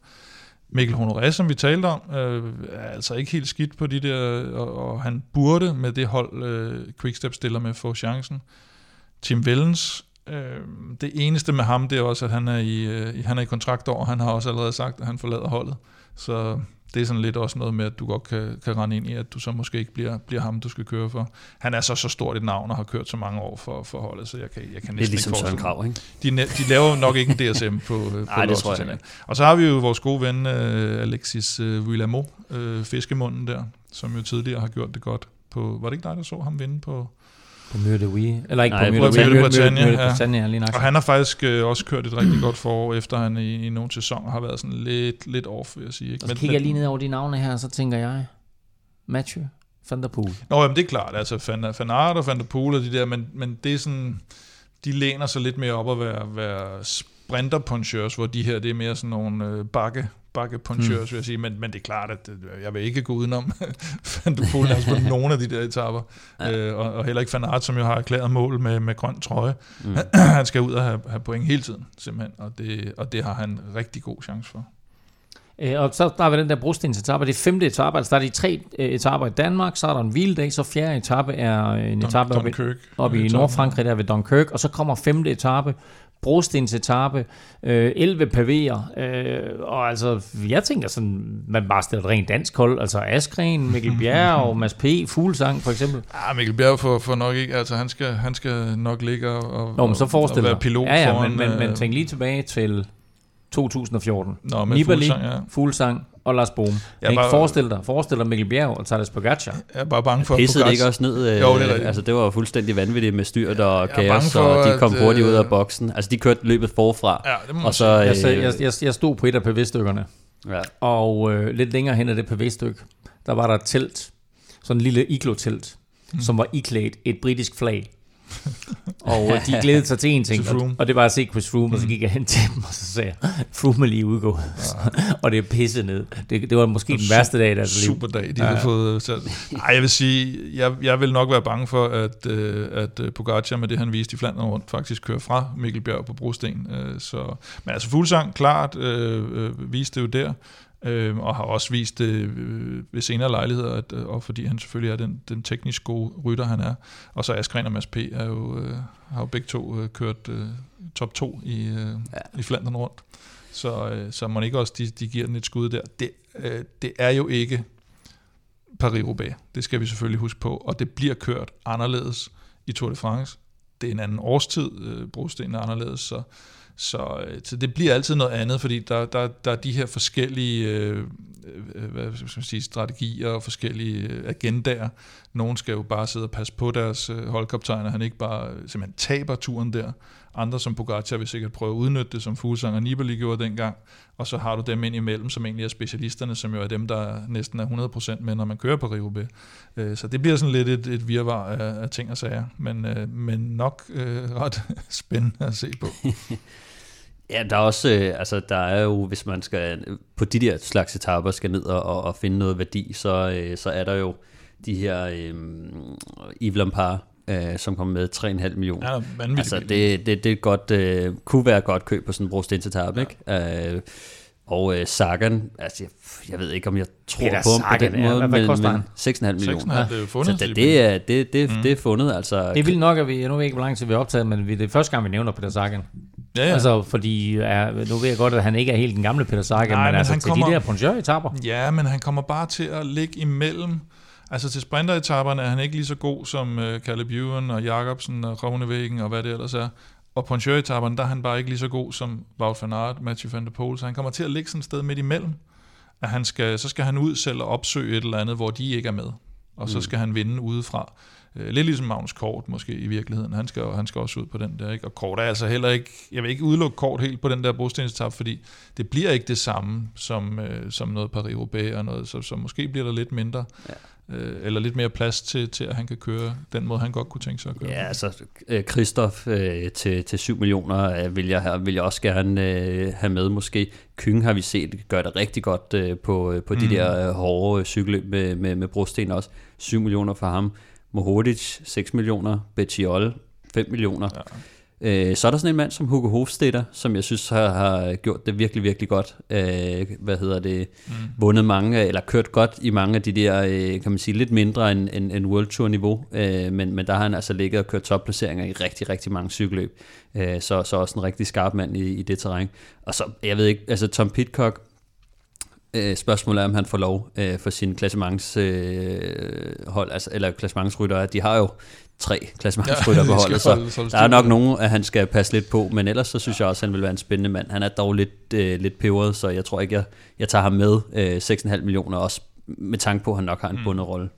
Mikkel Honoré, som vi talte om, øh, er altså ikke helt skidt på de der, og, og han burde med det hold, øh, Quickstep stiller med, få chancen. Tim Vellens, øh, det eneste med ham, det er også, at han er i, øh, han er i kontraktår, han har også allerede sagt, at han forlader holdet. Så det er sådan lidt også noget med, at du godt kan, kan rende ind i, at du så måske ikke bliver, bliver ham, du skal køre for. Han er så så stort et navn og har kørt så mange år for, for holdet, så jeg kan, jeg kan næsten Det er ligesom ikke Søren Krav, ikke? de, de laver jo nok ikke en DSM på, øh, på det tror jeg. Og så har vi jo vores gode ven øh, Alexis øh, Villamo, øh, fiskemunden der, som jo tidligere har gjort det godt. På, var det ikke dig, der så ham vinde på? På Møre de Oui. Eller ikke Nej, på på Møre de Møre de Møre- Bretagne, Møre de ja. Lige. Og han har faktisk øh, også kørt et rigtig godt forår, efter han i, i nogle sæsoner har været sådan lidt, lidt off, vil jeg sige. Ikke? Og så kigger jeg lige ned over de navne her, og så tænker jeg, Mathieu van der Poel. Nå, jamen det er klart, altså Van, Van Aert og Van der Poel og de der, men, men det er sådan, de læner sig lidt mere op at være, være sprinter punchers, hvor de her, det er mere sådan nogle øh, bakke, bakke punchers, Hmm. vil jeg sige, men, men det er klart, at øh, jeg vil ikke gå udenom Van der Poel altså på nogle af de der etaper, ja. øh, og, og heller ikke Van Aert, som jo har erklæret mål med, med grøn trøje. Mm. han skal ud og have, have point hele tiden, simpelthen, og det, og det har han rigtig god chance for. Øh, og så der er den der brostensetappe. Det er femte etape, altså der er de tre øh, etaper i Danmark, så er der en hviledag, så fjerde etape er en etape oppe, oppe i Etappen. Nordfrankrig, der ved Dunkirk, og så kommer femte etape, brostensetape, øh, 11 pavéer, øh, og altså, jeg tænker sådan, man bare stiller et rent dansk hold, altså Askren, Mikkel Bjerg og Mads P., Fuglsang for eksempel. Ja, Mikkel Bjerg får, får nok ikke, altså han skal, han skal nok ligge og, og, Nå, men så og forestil være pilot ja, ja, foran, men, men, men øh, tænk lige tilbage til 2014. Nå, med Nibali, Fuglsang, ja. Fuglsang og Lars Bohm. Jeg ikke bare- forestil dig, forestil dig Mikkel Bjerg og Thales Pogacar. Jeg er bare bange for, at Pissede det ikke også ned? Øh, Jo, det er altså, det var fuldstændig vanvittigt med styrt og Jeg kaos, for, og de at, kom hurtigt ud øh, af boksen. Altså, de kørte løbet forfra. Ja, det må man og så, sige. Jeg, øh, jeg, jeg, jeg stod på et af PV-stykkerne, ja. og øh, lidt længere hen af det PV-stykke, der var der et telt, sådan en lille iglo-telt, mm. som var iklædt et britisk flag. Og øh, de glædede sig til en ting, Til og, det var at se Chris Froome, og så gik jeg hen til dem, og så sagde jeg, Froome er lige udgået. og det er pisset ned. Det, det var måske den værste dag i deres liv. Super dag, de Ja, har ja. fået sat. Ej, jeg vil sige, jeg, jeg vil nok være bange for, at, øh, at øh, Pogacar med det, han viste i Flandern rundt, faktisk kører fra Mikkel Bjerg på brosten. Øh, så, men altså Fuglsang, klart, øh, øh, viste det jo der, øh, og har også vist øh, ved senere lejligheder, at, øh, og fordi han selvfølgelig er den, den teknisk gode rytter, han er. Og så Askren og Mads P. Er jo, øh, har jo begge to øh, kørt øh, top 2 i, øh, ja. i Flandern rundt. Så, øh, så man ikke også, de, de giver den et skud der. Det, øh, det er jo ikke Paris-Roubaix. Det skal vi selvfølgelig huske på. Og det bliver kørt anderledes i Tour de France. Det er en anden årstid. Øh, brostenen er anderledes. Så, så, øh, så det bliver altid noget andet, fordi der, der, der er de her forskellige øh, øh hvad skal man sige, strategier og forskellige øh, agendaer. Nogen skal jo bare sidde og passe på deres øh, holdkaptajn, og han ikke bare simpelthen taber turen der. Andre som Pogacar vil sikkert prøve at udnytte det, som Fuglsang og Nibali gjorde dengang. Og så har du dem ind imellem, som egentlig er specialisterne, som jo er dem, der næsten er 100% med, når man kører på Rio øh, Så det bliver sådan lidt et, et virvar af, af ting og sager, men, øh, men nok øh, ret spændende at se på. Ja, der er også, øh, altså der er jo, hvis man skal på de der slags etaper skal ned og, og finde noget værdi, så, øh, så er der jo de her øh, Yves Lampard, øh, som kommer med 3,5 millioner. Ja, altså det, det, det er godt, øh, kunne være godt køb på sådan en brostensetappe, ja. ikke? Øh, og øh, Sagan, altså jeg, jeg ved ikke, om jeg tror på ham på den måde, ja, men, men 6,5 millioner. Ja. Det er fundet, så det, det, er, det, det, mm. det er fundet. Altså, det vil nok, at vi, jeg nu ved ikke, hvor lang tid vi har optaget, men det er første gang, vi nævner Peter Sagan. Ja, ja. Altså, fordi ja, nu ved jeg godt, at han ikke er helt den gamle Peter Sagan, Nej, men, men altså han til kommer, de der Poncheur-etapper. Ja, men han kommer bare til at ligge imellem. Altså til sprinteretapperne er han ikke lige så god som uh, Caleb Ewan og Jacobsen og Rovnevæggen og hvad det ellers er. Og på en der er han bare ikke lige så god som Wout van Aert, Matthew van der Poel, så han kommer til at ligge sådan et sted midt imellem. At han skal, så skal han ud selv og opsøge et eller andet, hvor de ikke er med. Og så mm. skal han vinde udefra. Øh, lidt ligesom Magnus Kort måske i virkeligheden. Han skal, han skal også ud på den der. Ikke? Og Kort er altså heller ikke, jeg vil ikke udelukke Kort helt på den der brostensetap, fordi det bliver ikke det samme som, øh, som noget Paris-Roubaix og noget, så, så måske bliver der lidt mindre. Ja øh, eller lidt mere plads til, til, at han kan køre den måde, han godt kunne tænke sig at køre. Ja, altså Christoph øh, til, til 7 millioner øh, vil, jeg, vil jeg også gerne øh, have med måske. Kyng har vi set gør det rigtig godt øh, på, øh, på de mm. der øh, hårde cykelløb med, med, med brosten også. 7 millioner for ham. Mohodic 6 millioner. Bettiol 5 millioner. Ja. Øh, så er der sådan en mand som Hugo Hofstetter, som jeg synes har, har gjort det virkelig, virkelig godt. Øh, hvad hedder det? Mm. Vundet mange, eller kørt godt i mange af de der, øh, kan man sige, lidt mindre end, end, end World Tour niveau. Øh, men, men der har han altså ligget og kørt topplaceringer i rigtig, rigtig mange cykelløb. Øh, så, så også en rigtig skarp mand i, i det terræn. Og så, jeg ved ikke, altså Tom Pitcock, Øh, spørgsmålet er, om han får lov øh, for sin klassementshold, øh, altså, eller klassementsryttere. De har jo tre klassementsrytter ja, på holdet, så der er nok nogen, at han skal passe lidt på, men ellers så synes ja. jeg også, at han vil være en spændende mand. Han er dog lidt, øh, lidt peberet, så jeg tror ikke, jeg, jeg tager ham med øh, 6,5 millioner, også med tanke på, at han nok har en mm. bundet rolle.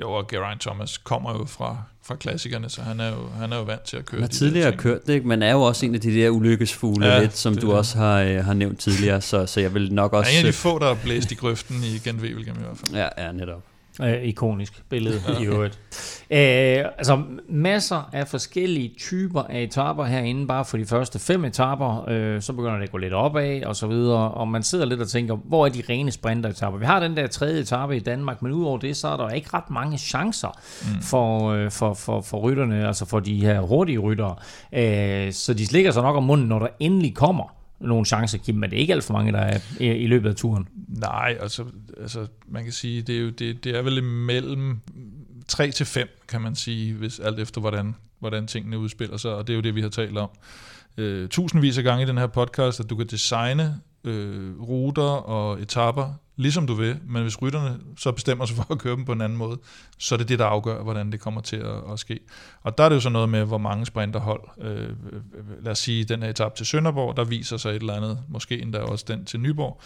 Jo, og Geraint Thomas kommer jo fra, fra klassikerne, så han er, jo, han er jo vant til at køre Han har tidligere kørt det, men er jo også en af de der ulykkesfugle ja, lidt, som du det. også har, øh, har nævnt tidligere, så, så jeg vil nok også... Han er en af de få, der er blæst i grøften i Gent i hvert fald. Ja, ja, netop. Øh, ikonisk billede i øvrigt. Øh, altså masser af forskellige typer af etaper herinde, bare for de første fem etaper, øh, så begynder det at gå lidt opad og så videre, og man sidder lidt og tænker, hvor er de rene sprinteretapper? Vi har den der tredje etape i Danmark, men udover det, så er der ikke ret mange chancer mm. for, øh, for, for, for rytterne, altså for de her hurtige ryttere. Øh, så de slikker sig nok om munden, når der endelig kommer nogle chancer, Kim, men det er ikke alt for mange, der er i løbet af turen. Nej, altså, altså man kan sige, det er, jo, det, det er vel imellem 3 til 5, kan man sige, hvis alt efter hvordan, hvordan tingene udspiller sig, og det er jo det, vi har talt om. Øh, tusindvis af gange i den her podcast, at du kan designe øh, ruter og etapper, ligesom du vil, men hvis rytterne så bestemmer sig for at køre dem på en anden måde, så er det det, der afgør, hvordan det kommer til at, at ske. Og der er det jo så noget med, hvor mange sprinterhold, øh, lad os sige, den her etape til Sønderborg, der viser sig et eller andet, måske endda også den til Nyborg,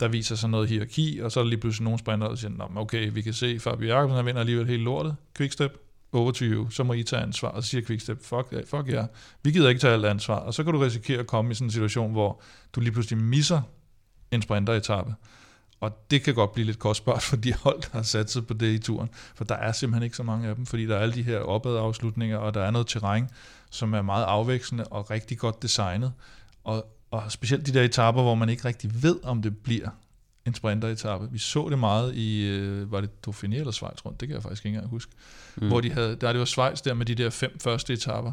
der viser sig noget hierarki, og så er der lige pludselig nogle sprinter, der siger, okay, vi kan se, Fabio Jacobsen, vinder alligevel helt lortet, quickstep, over to you, så må I tage ansvar. Og så siger Quickstep, fuck, fuck jer, yeah. vi gider ikke tage alt ansvar. Og så kan du risikere at komme i sådan en situation, hvor du lige pludselig misser en sprinteretappe. Og det kan godt blive lidt kostbart for de hold, der har sat sig på det i turen. For der er simpelthen ikke så mange af dem, fordi der er alle de her opadafslutninger, og der er noget terræn, som er meget afvekslende og rigtig godt designet. Og, og specielt de der etapper, hvor man ikke rigtig ved, om det bliver en sprinteretappe. Vi så det meget i, øh, var det Dauphiné eller Schweiz rundt, det kan jeg faktisk ikke engang huske. Mm. Hvor de havde, der det var Schweiz der med de der fem første etapper,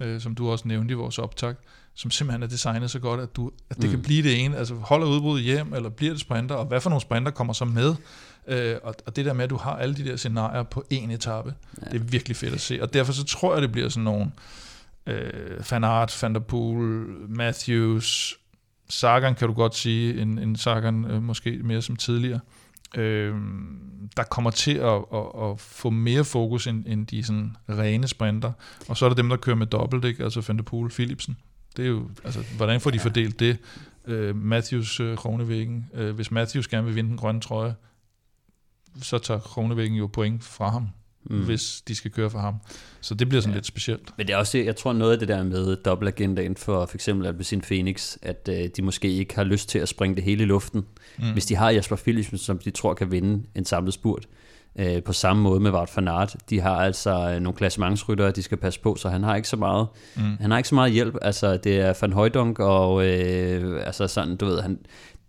øh, som du også nævnte i vores optag, som simpelthen er designet så godt, at, du, at det mm. kan blive det ene. Altså holder udbruddet hjem, eller bliver det sprinter, og hvad for nogle sprinter kommer så med? Øh, og, og det der med, at du har alle de der scenarier på én etape, ja. det er virkelig fedt at se. Og derfor så tror jeg, det bliver sådan nogle øh, Van Aert, Van der Poel, Matthews, Sagan kan du godt sige, en, en Sagan øh, måske mere som tidligere, øh, der kommer til at, at, at få mere fokus end, end de sådan rene sprinter. Og så er der dem, der kører med dobbelt, ikke? altså Van der Poel, Philipsen. Det er jo, altså, hvordan får de fordelt det? Øh, Matthews øh, Kronevæggen. Øh, hvis Matthews gerne vil vinde den grønne trøje, så tager Kronevæggen jo point fra ham. Mm. hvis de skal køre for ham. Så det bliver sådan ja. lidt specielt. Men det er også, jeg tror noget af det der med dobbeltagendaen for for eksempel Alpecin Phoenix, at øh, de måske ikke har lyst til at springe det hele i luften. Mm. Hvis de har Jasper Philipsen, som de tror kan vinde en samlet spurt, øh, på samme måde med Wout van Aert. De har altså øh, nogle klassementsryttere, de skal passe på, så han har ikke så meget, mm. han har ikke så meget hjælp. Altså, det er Van Højdunk, og øh, altså sådan, du ved, han,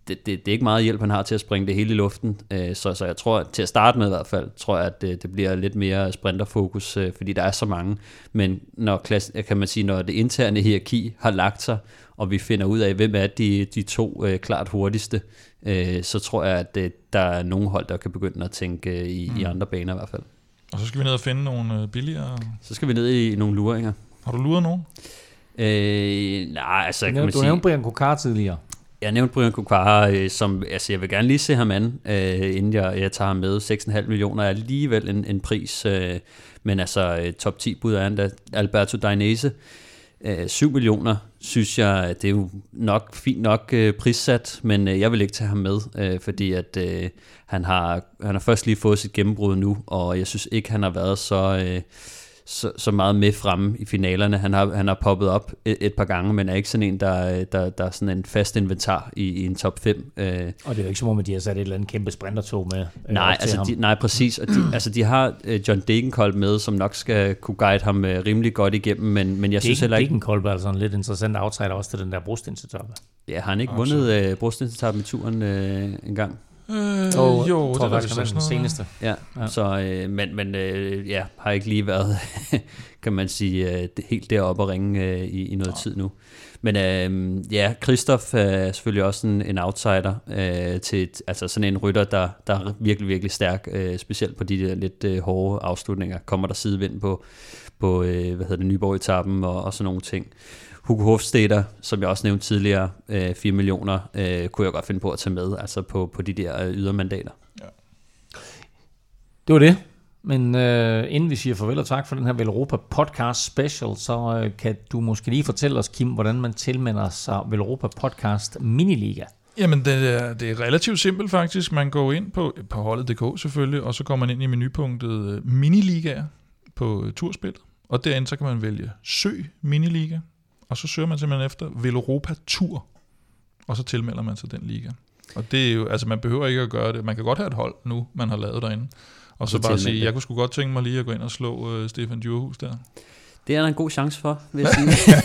det, det, det er ikke meget hjælp, han har til at springe det hele i luften. Øh, så, så jeg tror, til at starte med i hvert fald, tror jeg, at det, det bliver lidt mere sprinterfokus, øh, fordi der er så mange. Men når, klasse, kan man sige, når det interne hierarki har lagt sig, og vi finder ud af, hvem er de, de to øh, klart hurtigste, øh, så tror jeg, at øh, der er nogle hold, der kan begynde at tænke øh, i, mm. i andre baner i hvert fald. Og så skal vi ned og finde nogle øh, billigere... Så skal vi ned i nogle luringer. Har du luret nogen? Øh, nej, altså kan man man du sige... nævnte Brian Kokar tidligere. Jeg nævnte Brian Kokara, øh, som, altså jeg vil gerne lige se ham an, øh, inden jeg, jeg tager ham med. 6,5 millioner er alligevel en, en pris, øh, men altså øh, top 10 bud er endda Alberto Dainese. Øh, 7 millioner synes jeg, det er jo nok fint nok øh, prissat, men øh, jeg vil ikke tage ham med, øh, fordi at øh, han, har, han har først lige fået sit gennembrud nu, og jeg synes ikke, han har været så... Øh, så, så meget med fremme i finalerne. Han har, han har poppet op et, et par gange, men er ikke sådan en, der, der, der er sådan en fast inventar i, i en top 5. Øh. Og det er jo ikke som om, at de har sat et eller andet kæmpe sprintertog med. Øh, nej, altså de, nej, præcis. Og de, altså de har uh, John Degenkolb med, som nok skal kunne guide ham uh, rimelig godt igennem, men, men jeg synes heller ikke... Degenkolb er altså en lidt interessant outsider også til den der brostensetappe. Ja, har han ikke vundet uh, brostensetappen i turen uh, en gang? Øh, oh, jo, tror det er faktisk den sådan seneste. Ja, ja. Så, øh, men, men øh, ja, har ikke lige været, kan man sige, øh, helt deroppe at ringe øh, i, i noget ja. tid nu. Men øh, ja, Christoph er selvfølgelig også en, en outsider øh, til altså sådan en rytter, der, der er virkelig, virkelig stærk, øh, specielt på de der lidt øh, hårde afslutninger. Kommer der sidevind på, på øh, hvad hedder det, Nyborg-etappen og, og sådan nogle ting. Hugo Hofsteder, som jeg også nævnte tidligere, øh, 4 millioner, øh, kunne jeg godt finde på at tage med, altså på, på de der øh, ydermandater. Ja. Det var det. Men øh, inden vi siger farvel og tak for den her Velropa podcast special, så øh, kan du måske lige fortælle os, Kim, hvordan man tilmelder sig Velropa podcast miniliga. Jamen, det er, det er relativt simpelt faktisk. Man går ind på, på holdet.dk selvfølgelig, og så går man ind i menupunktet øh, miniligaer på turspillet. Og derinde så kan man vælge søg miniliga, og så søger man simpelthen efter Veloropa Tour, og så tilmelder man sig den liga. Og det er jo, altså man behøver ikke at gøre det. Man kan godt have et hold nu, man har lavet derinde. Og så, så bare sige, jeg kunne sgu godt tænke mig lige at gå ind og slå uh, Stefan Djurhus der. Det er der en god chance for, vil jeg sige.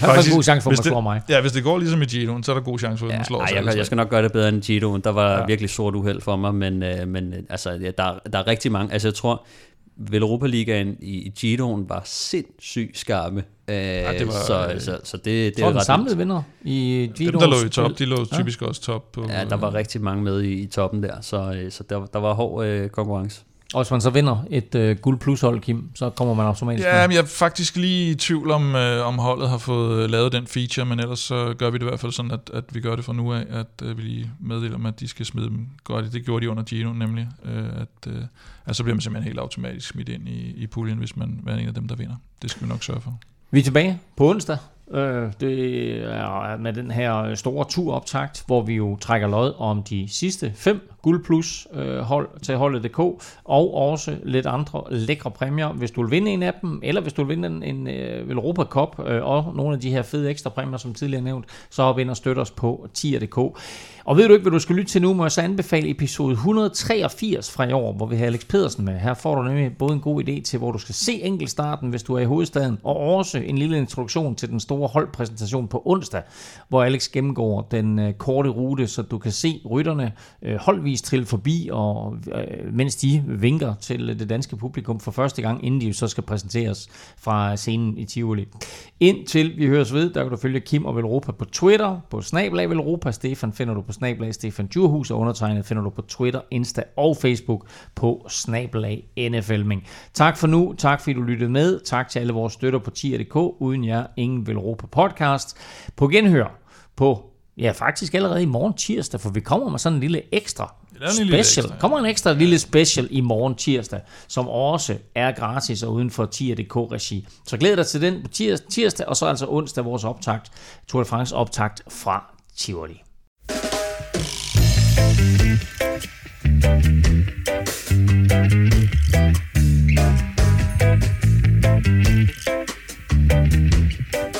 der er en god chance for, at man slår mig. Ja, hvis det går ligesom i Giroen, så er der god chance for, at ja, man slår ej, jeg, jeg skal nok gøre det bedre end Giroen. Der var ja. virkelig stort uheld for mig, men, øh, men øh, altså, ja, der, der er rigtig mange. Altså jeg tror, Europa Ligaen i Giroen var sindssygt skarpe. Øh, ja, det var, så, så, så det, det er ret samlede vinder i Giroen. Dem, der lå i top, de lå typisk ja. også top. På, ja, der var rigtig mange med i, i toppen der, så, øh, så der, der var hård øh, konkurrence. Og hvis man så vinder et øh, guld plus hold, Kim, så kommer man automatisk Ja, men jeg er faktisk lige i tvivl om, øh, om holdet har fået lavet den feature, men ellers så gør vi det i hvert fald sådan, at, at vi gør det fra nu af, at øh, vi lige meddeler dem, at de skal smide dem godt. Det gjorde de under Gino nemlig, øh, at, øh, at så bliver man simpelthen helt automatisk smidt ind i, i puljen, hvis man er en af dem, der vinder. Det skal vi nok sørge for. Vi er tilbage på onsdag. Øh, det er med den her store turoptakt, hvor vi jo trækker lod om de sidste fem guld plus øh, hold til holdet.dk, og også lidt andre lækre præmier, hvis du vil vinde en af dem, eller hvis du vil vinde en, en øh, Europa Cup, øh, og nogle af de her fede ekstra præmier, som tidligere nævnt, så op ind og støt os på tier.dk. Og ved du ikke, hvad du skal lytte til nu, må jeg så anbefale episode 183 fra i år, hvor vi har Alex Pedersen med. Her får du nemlig både en god idé til, hvor du skal se enkeltstarten, hvis du er i hovedstaden, og også en lille introduktion til den store holdpræsentation på onsdag, hvor Alex gennemgår den øh, korte rute, så du kan se rytterne øh, holdvis trille forbi, og øh, mens de vinker til det danske publikum for første gang, inden de så skal præsenteres fra scenen i Tivoli. Indtil vi høres ved, der kan du følge Kim og Velropa på Twitter, på Snablag Velropa, Stefan finder du på snablag Stefan Djurhus, og undertegnet finder du på Twitter, Insta og Facebook på snablag NFLming. Tak for nu, tak fordi du lyttede med, tak til alle vores støtter på tier.dk, uden jer ingen vil råbe podcast. På genhør på Ja, faktisk allerede i morgen tirsdag, for vi kommer med sådan en lille ekstra en special. Lille ekstra, ja. kommer en ekstra lille special i morgen tirsdag, som også er gratis og uden for tier.dk-regi. Så glæd dig til den på tirsdag, og så altså onsdag vores optakt, Tour de France optakt fra Tivoli. Thank you.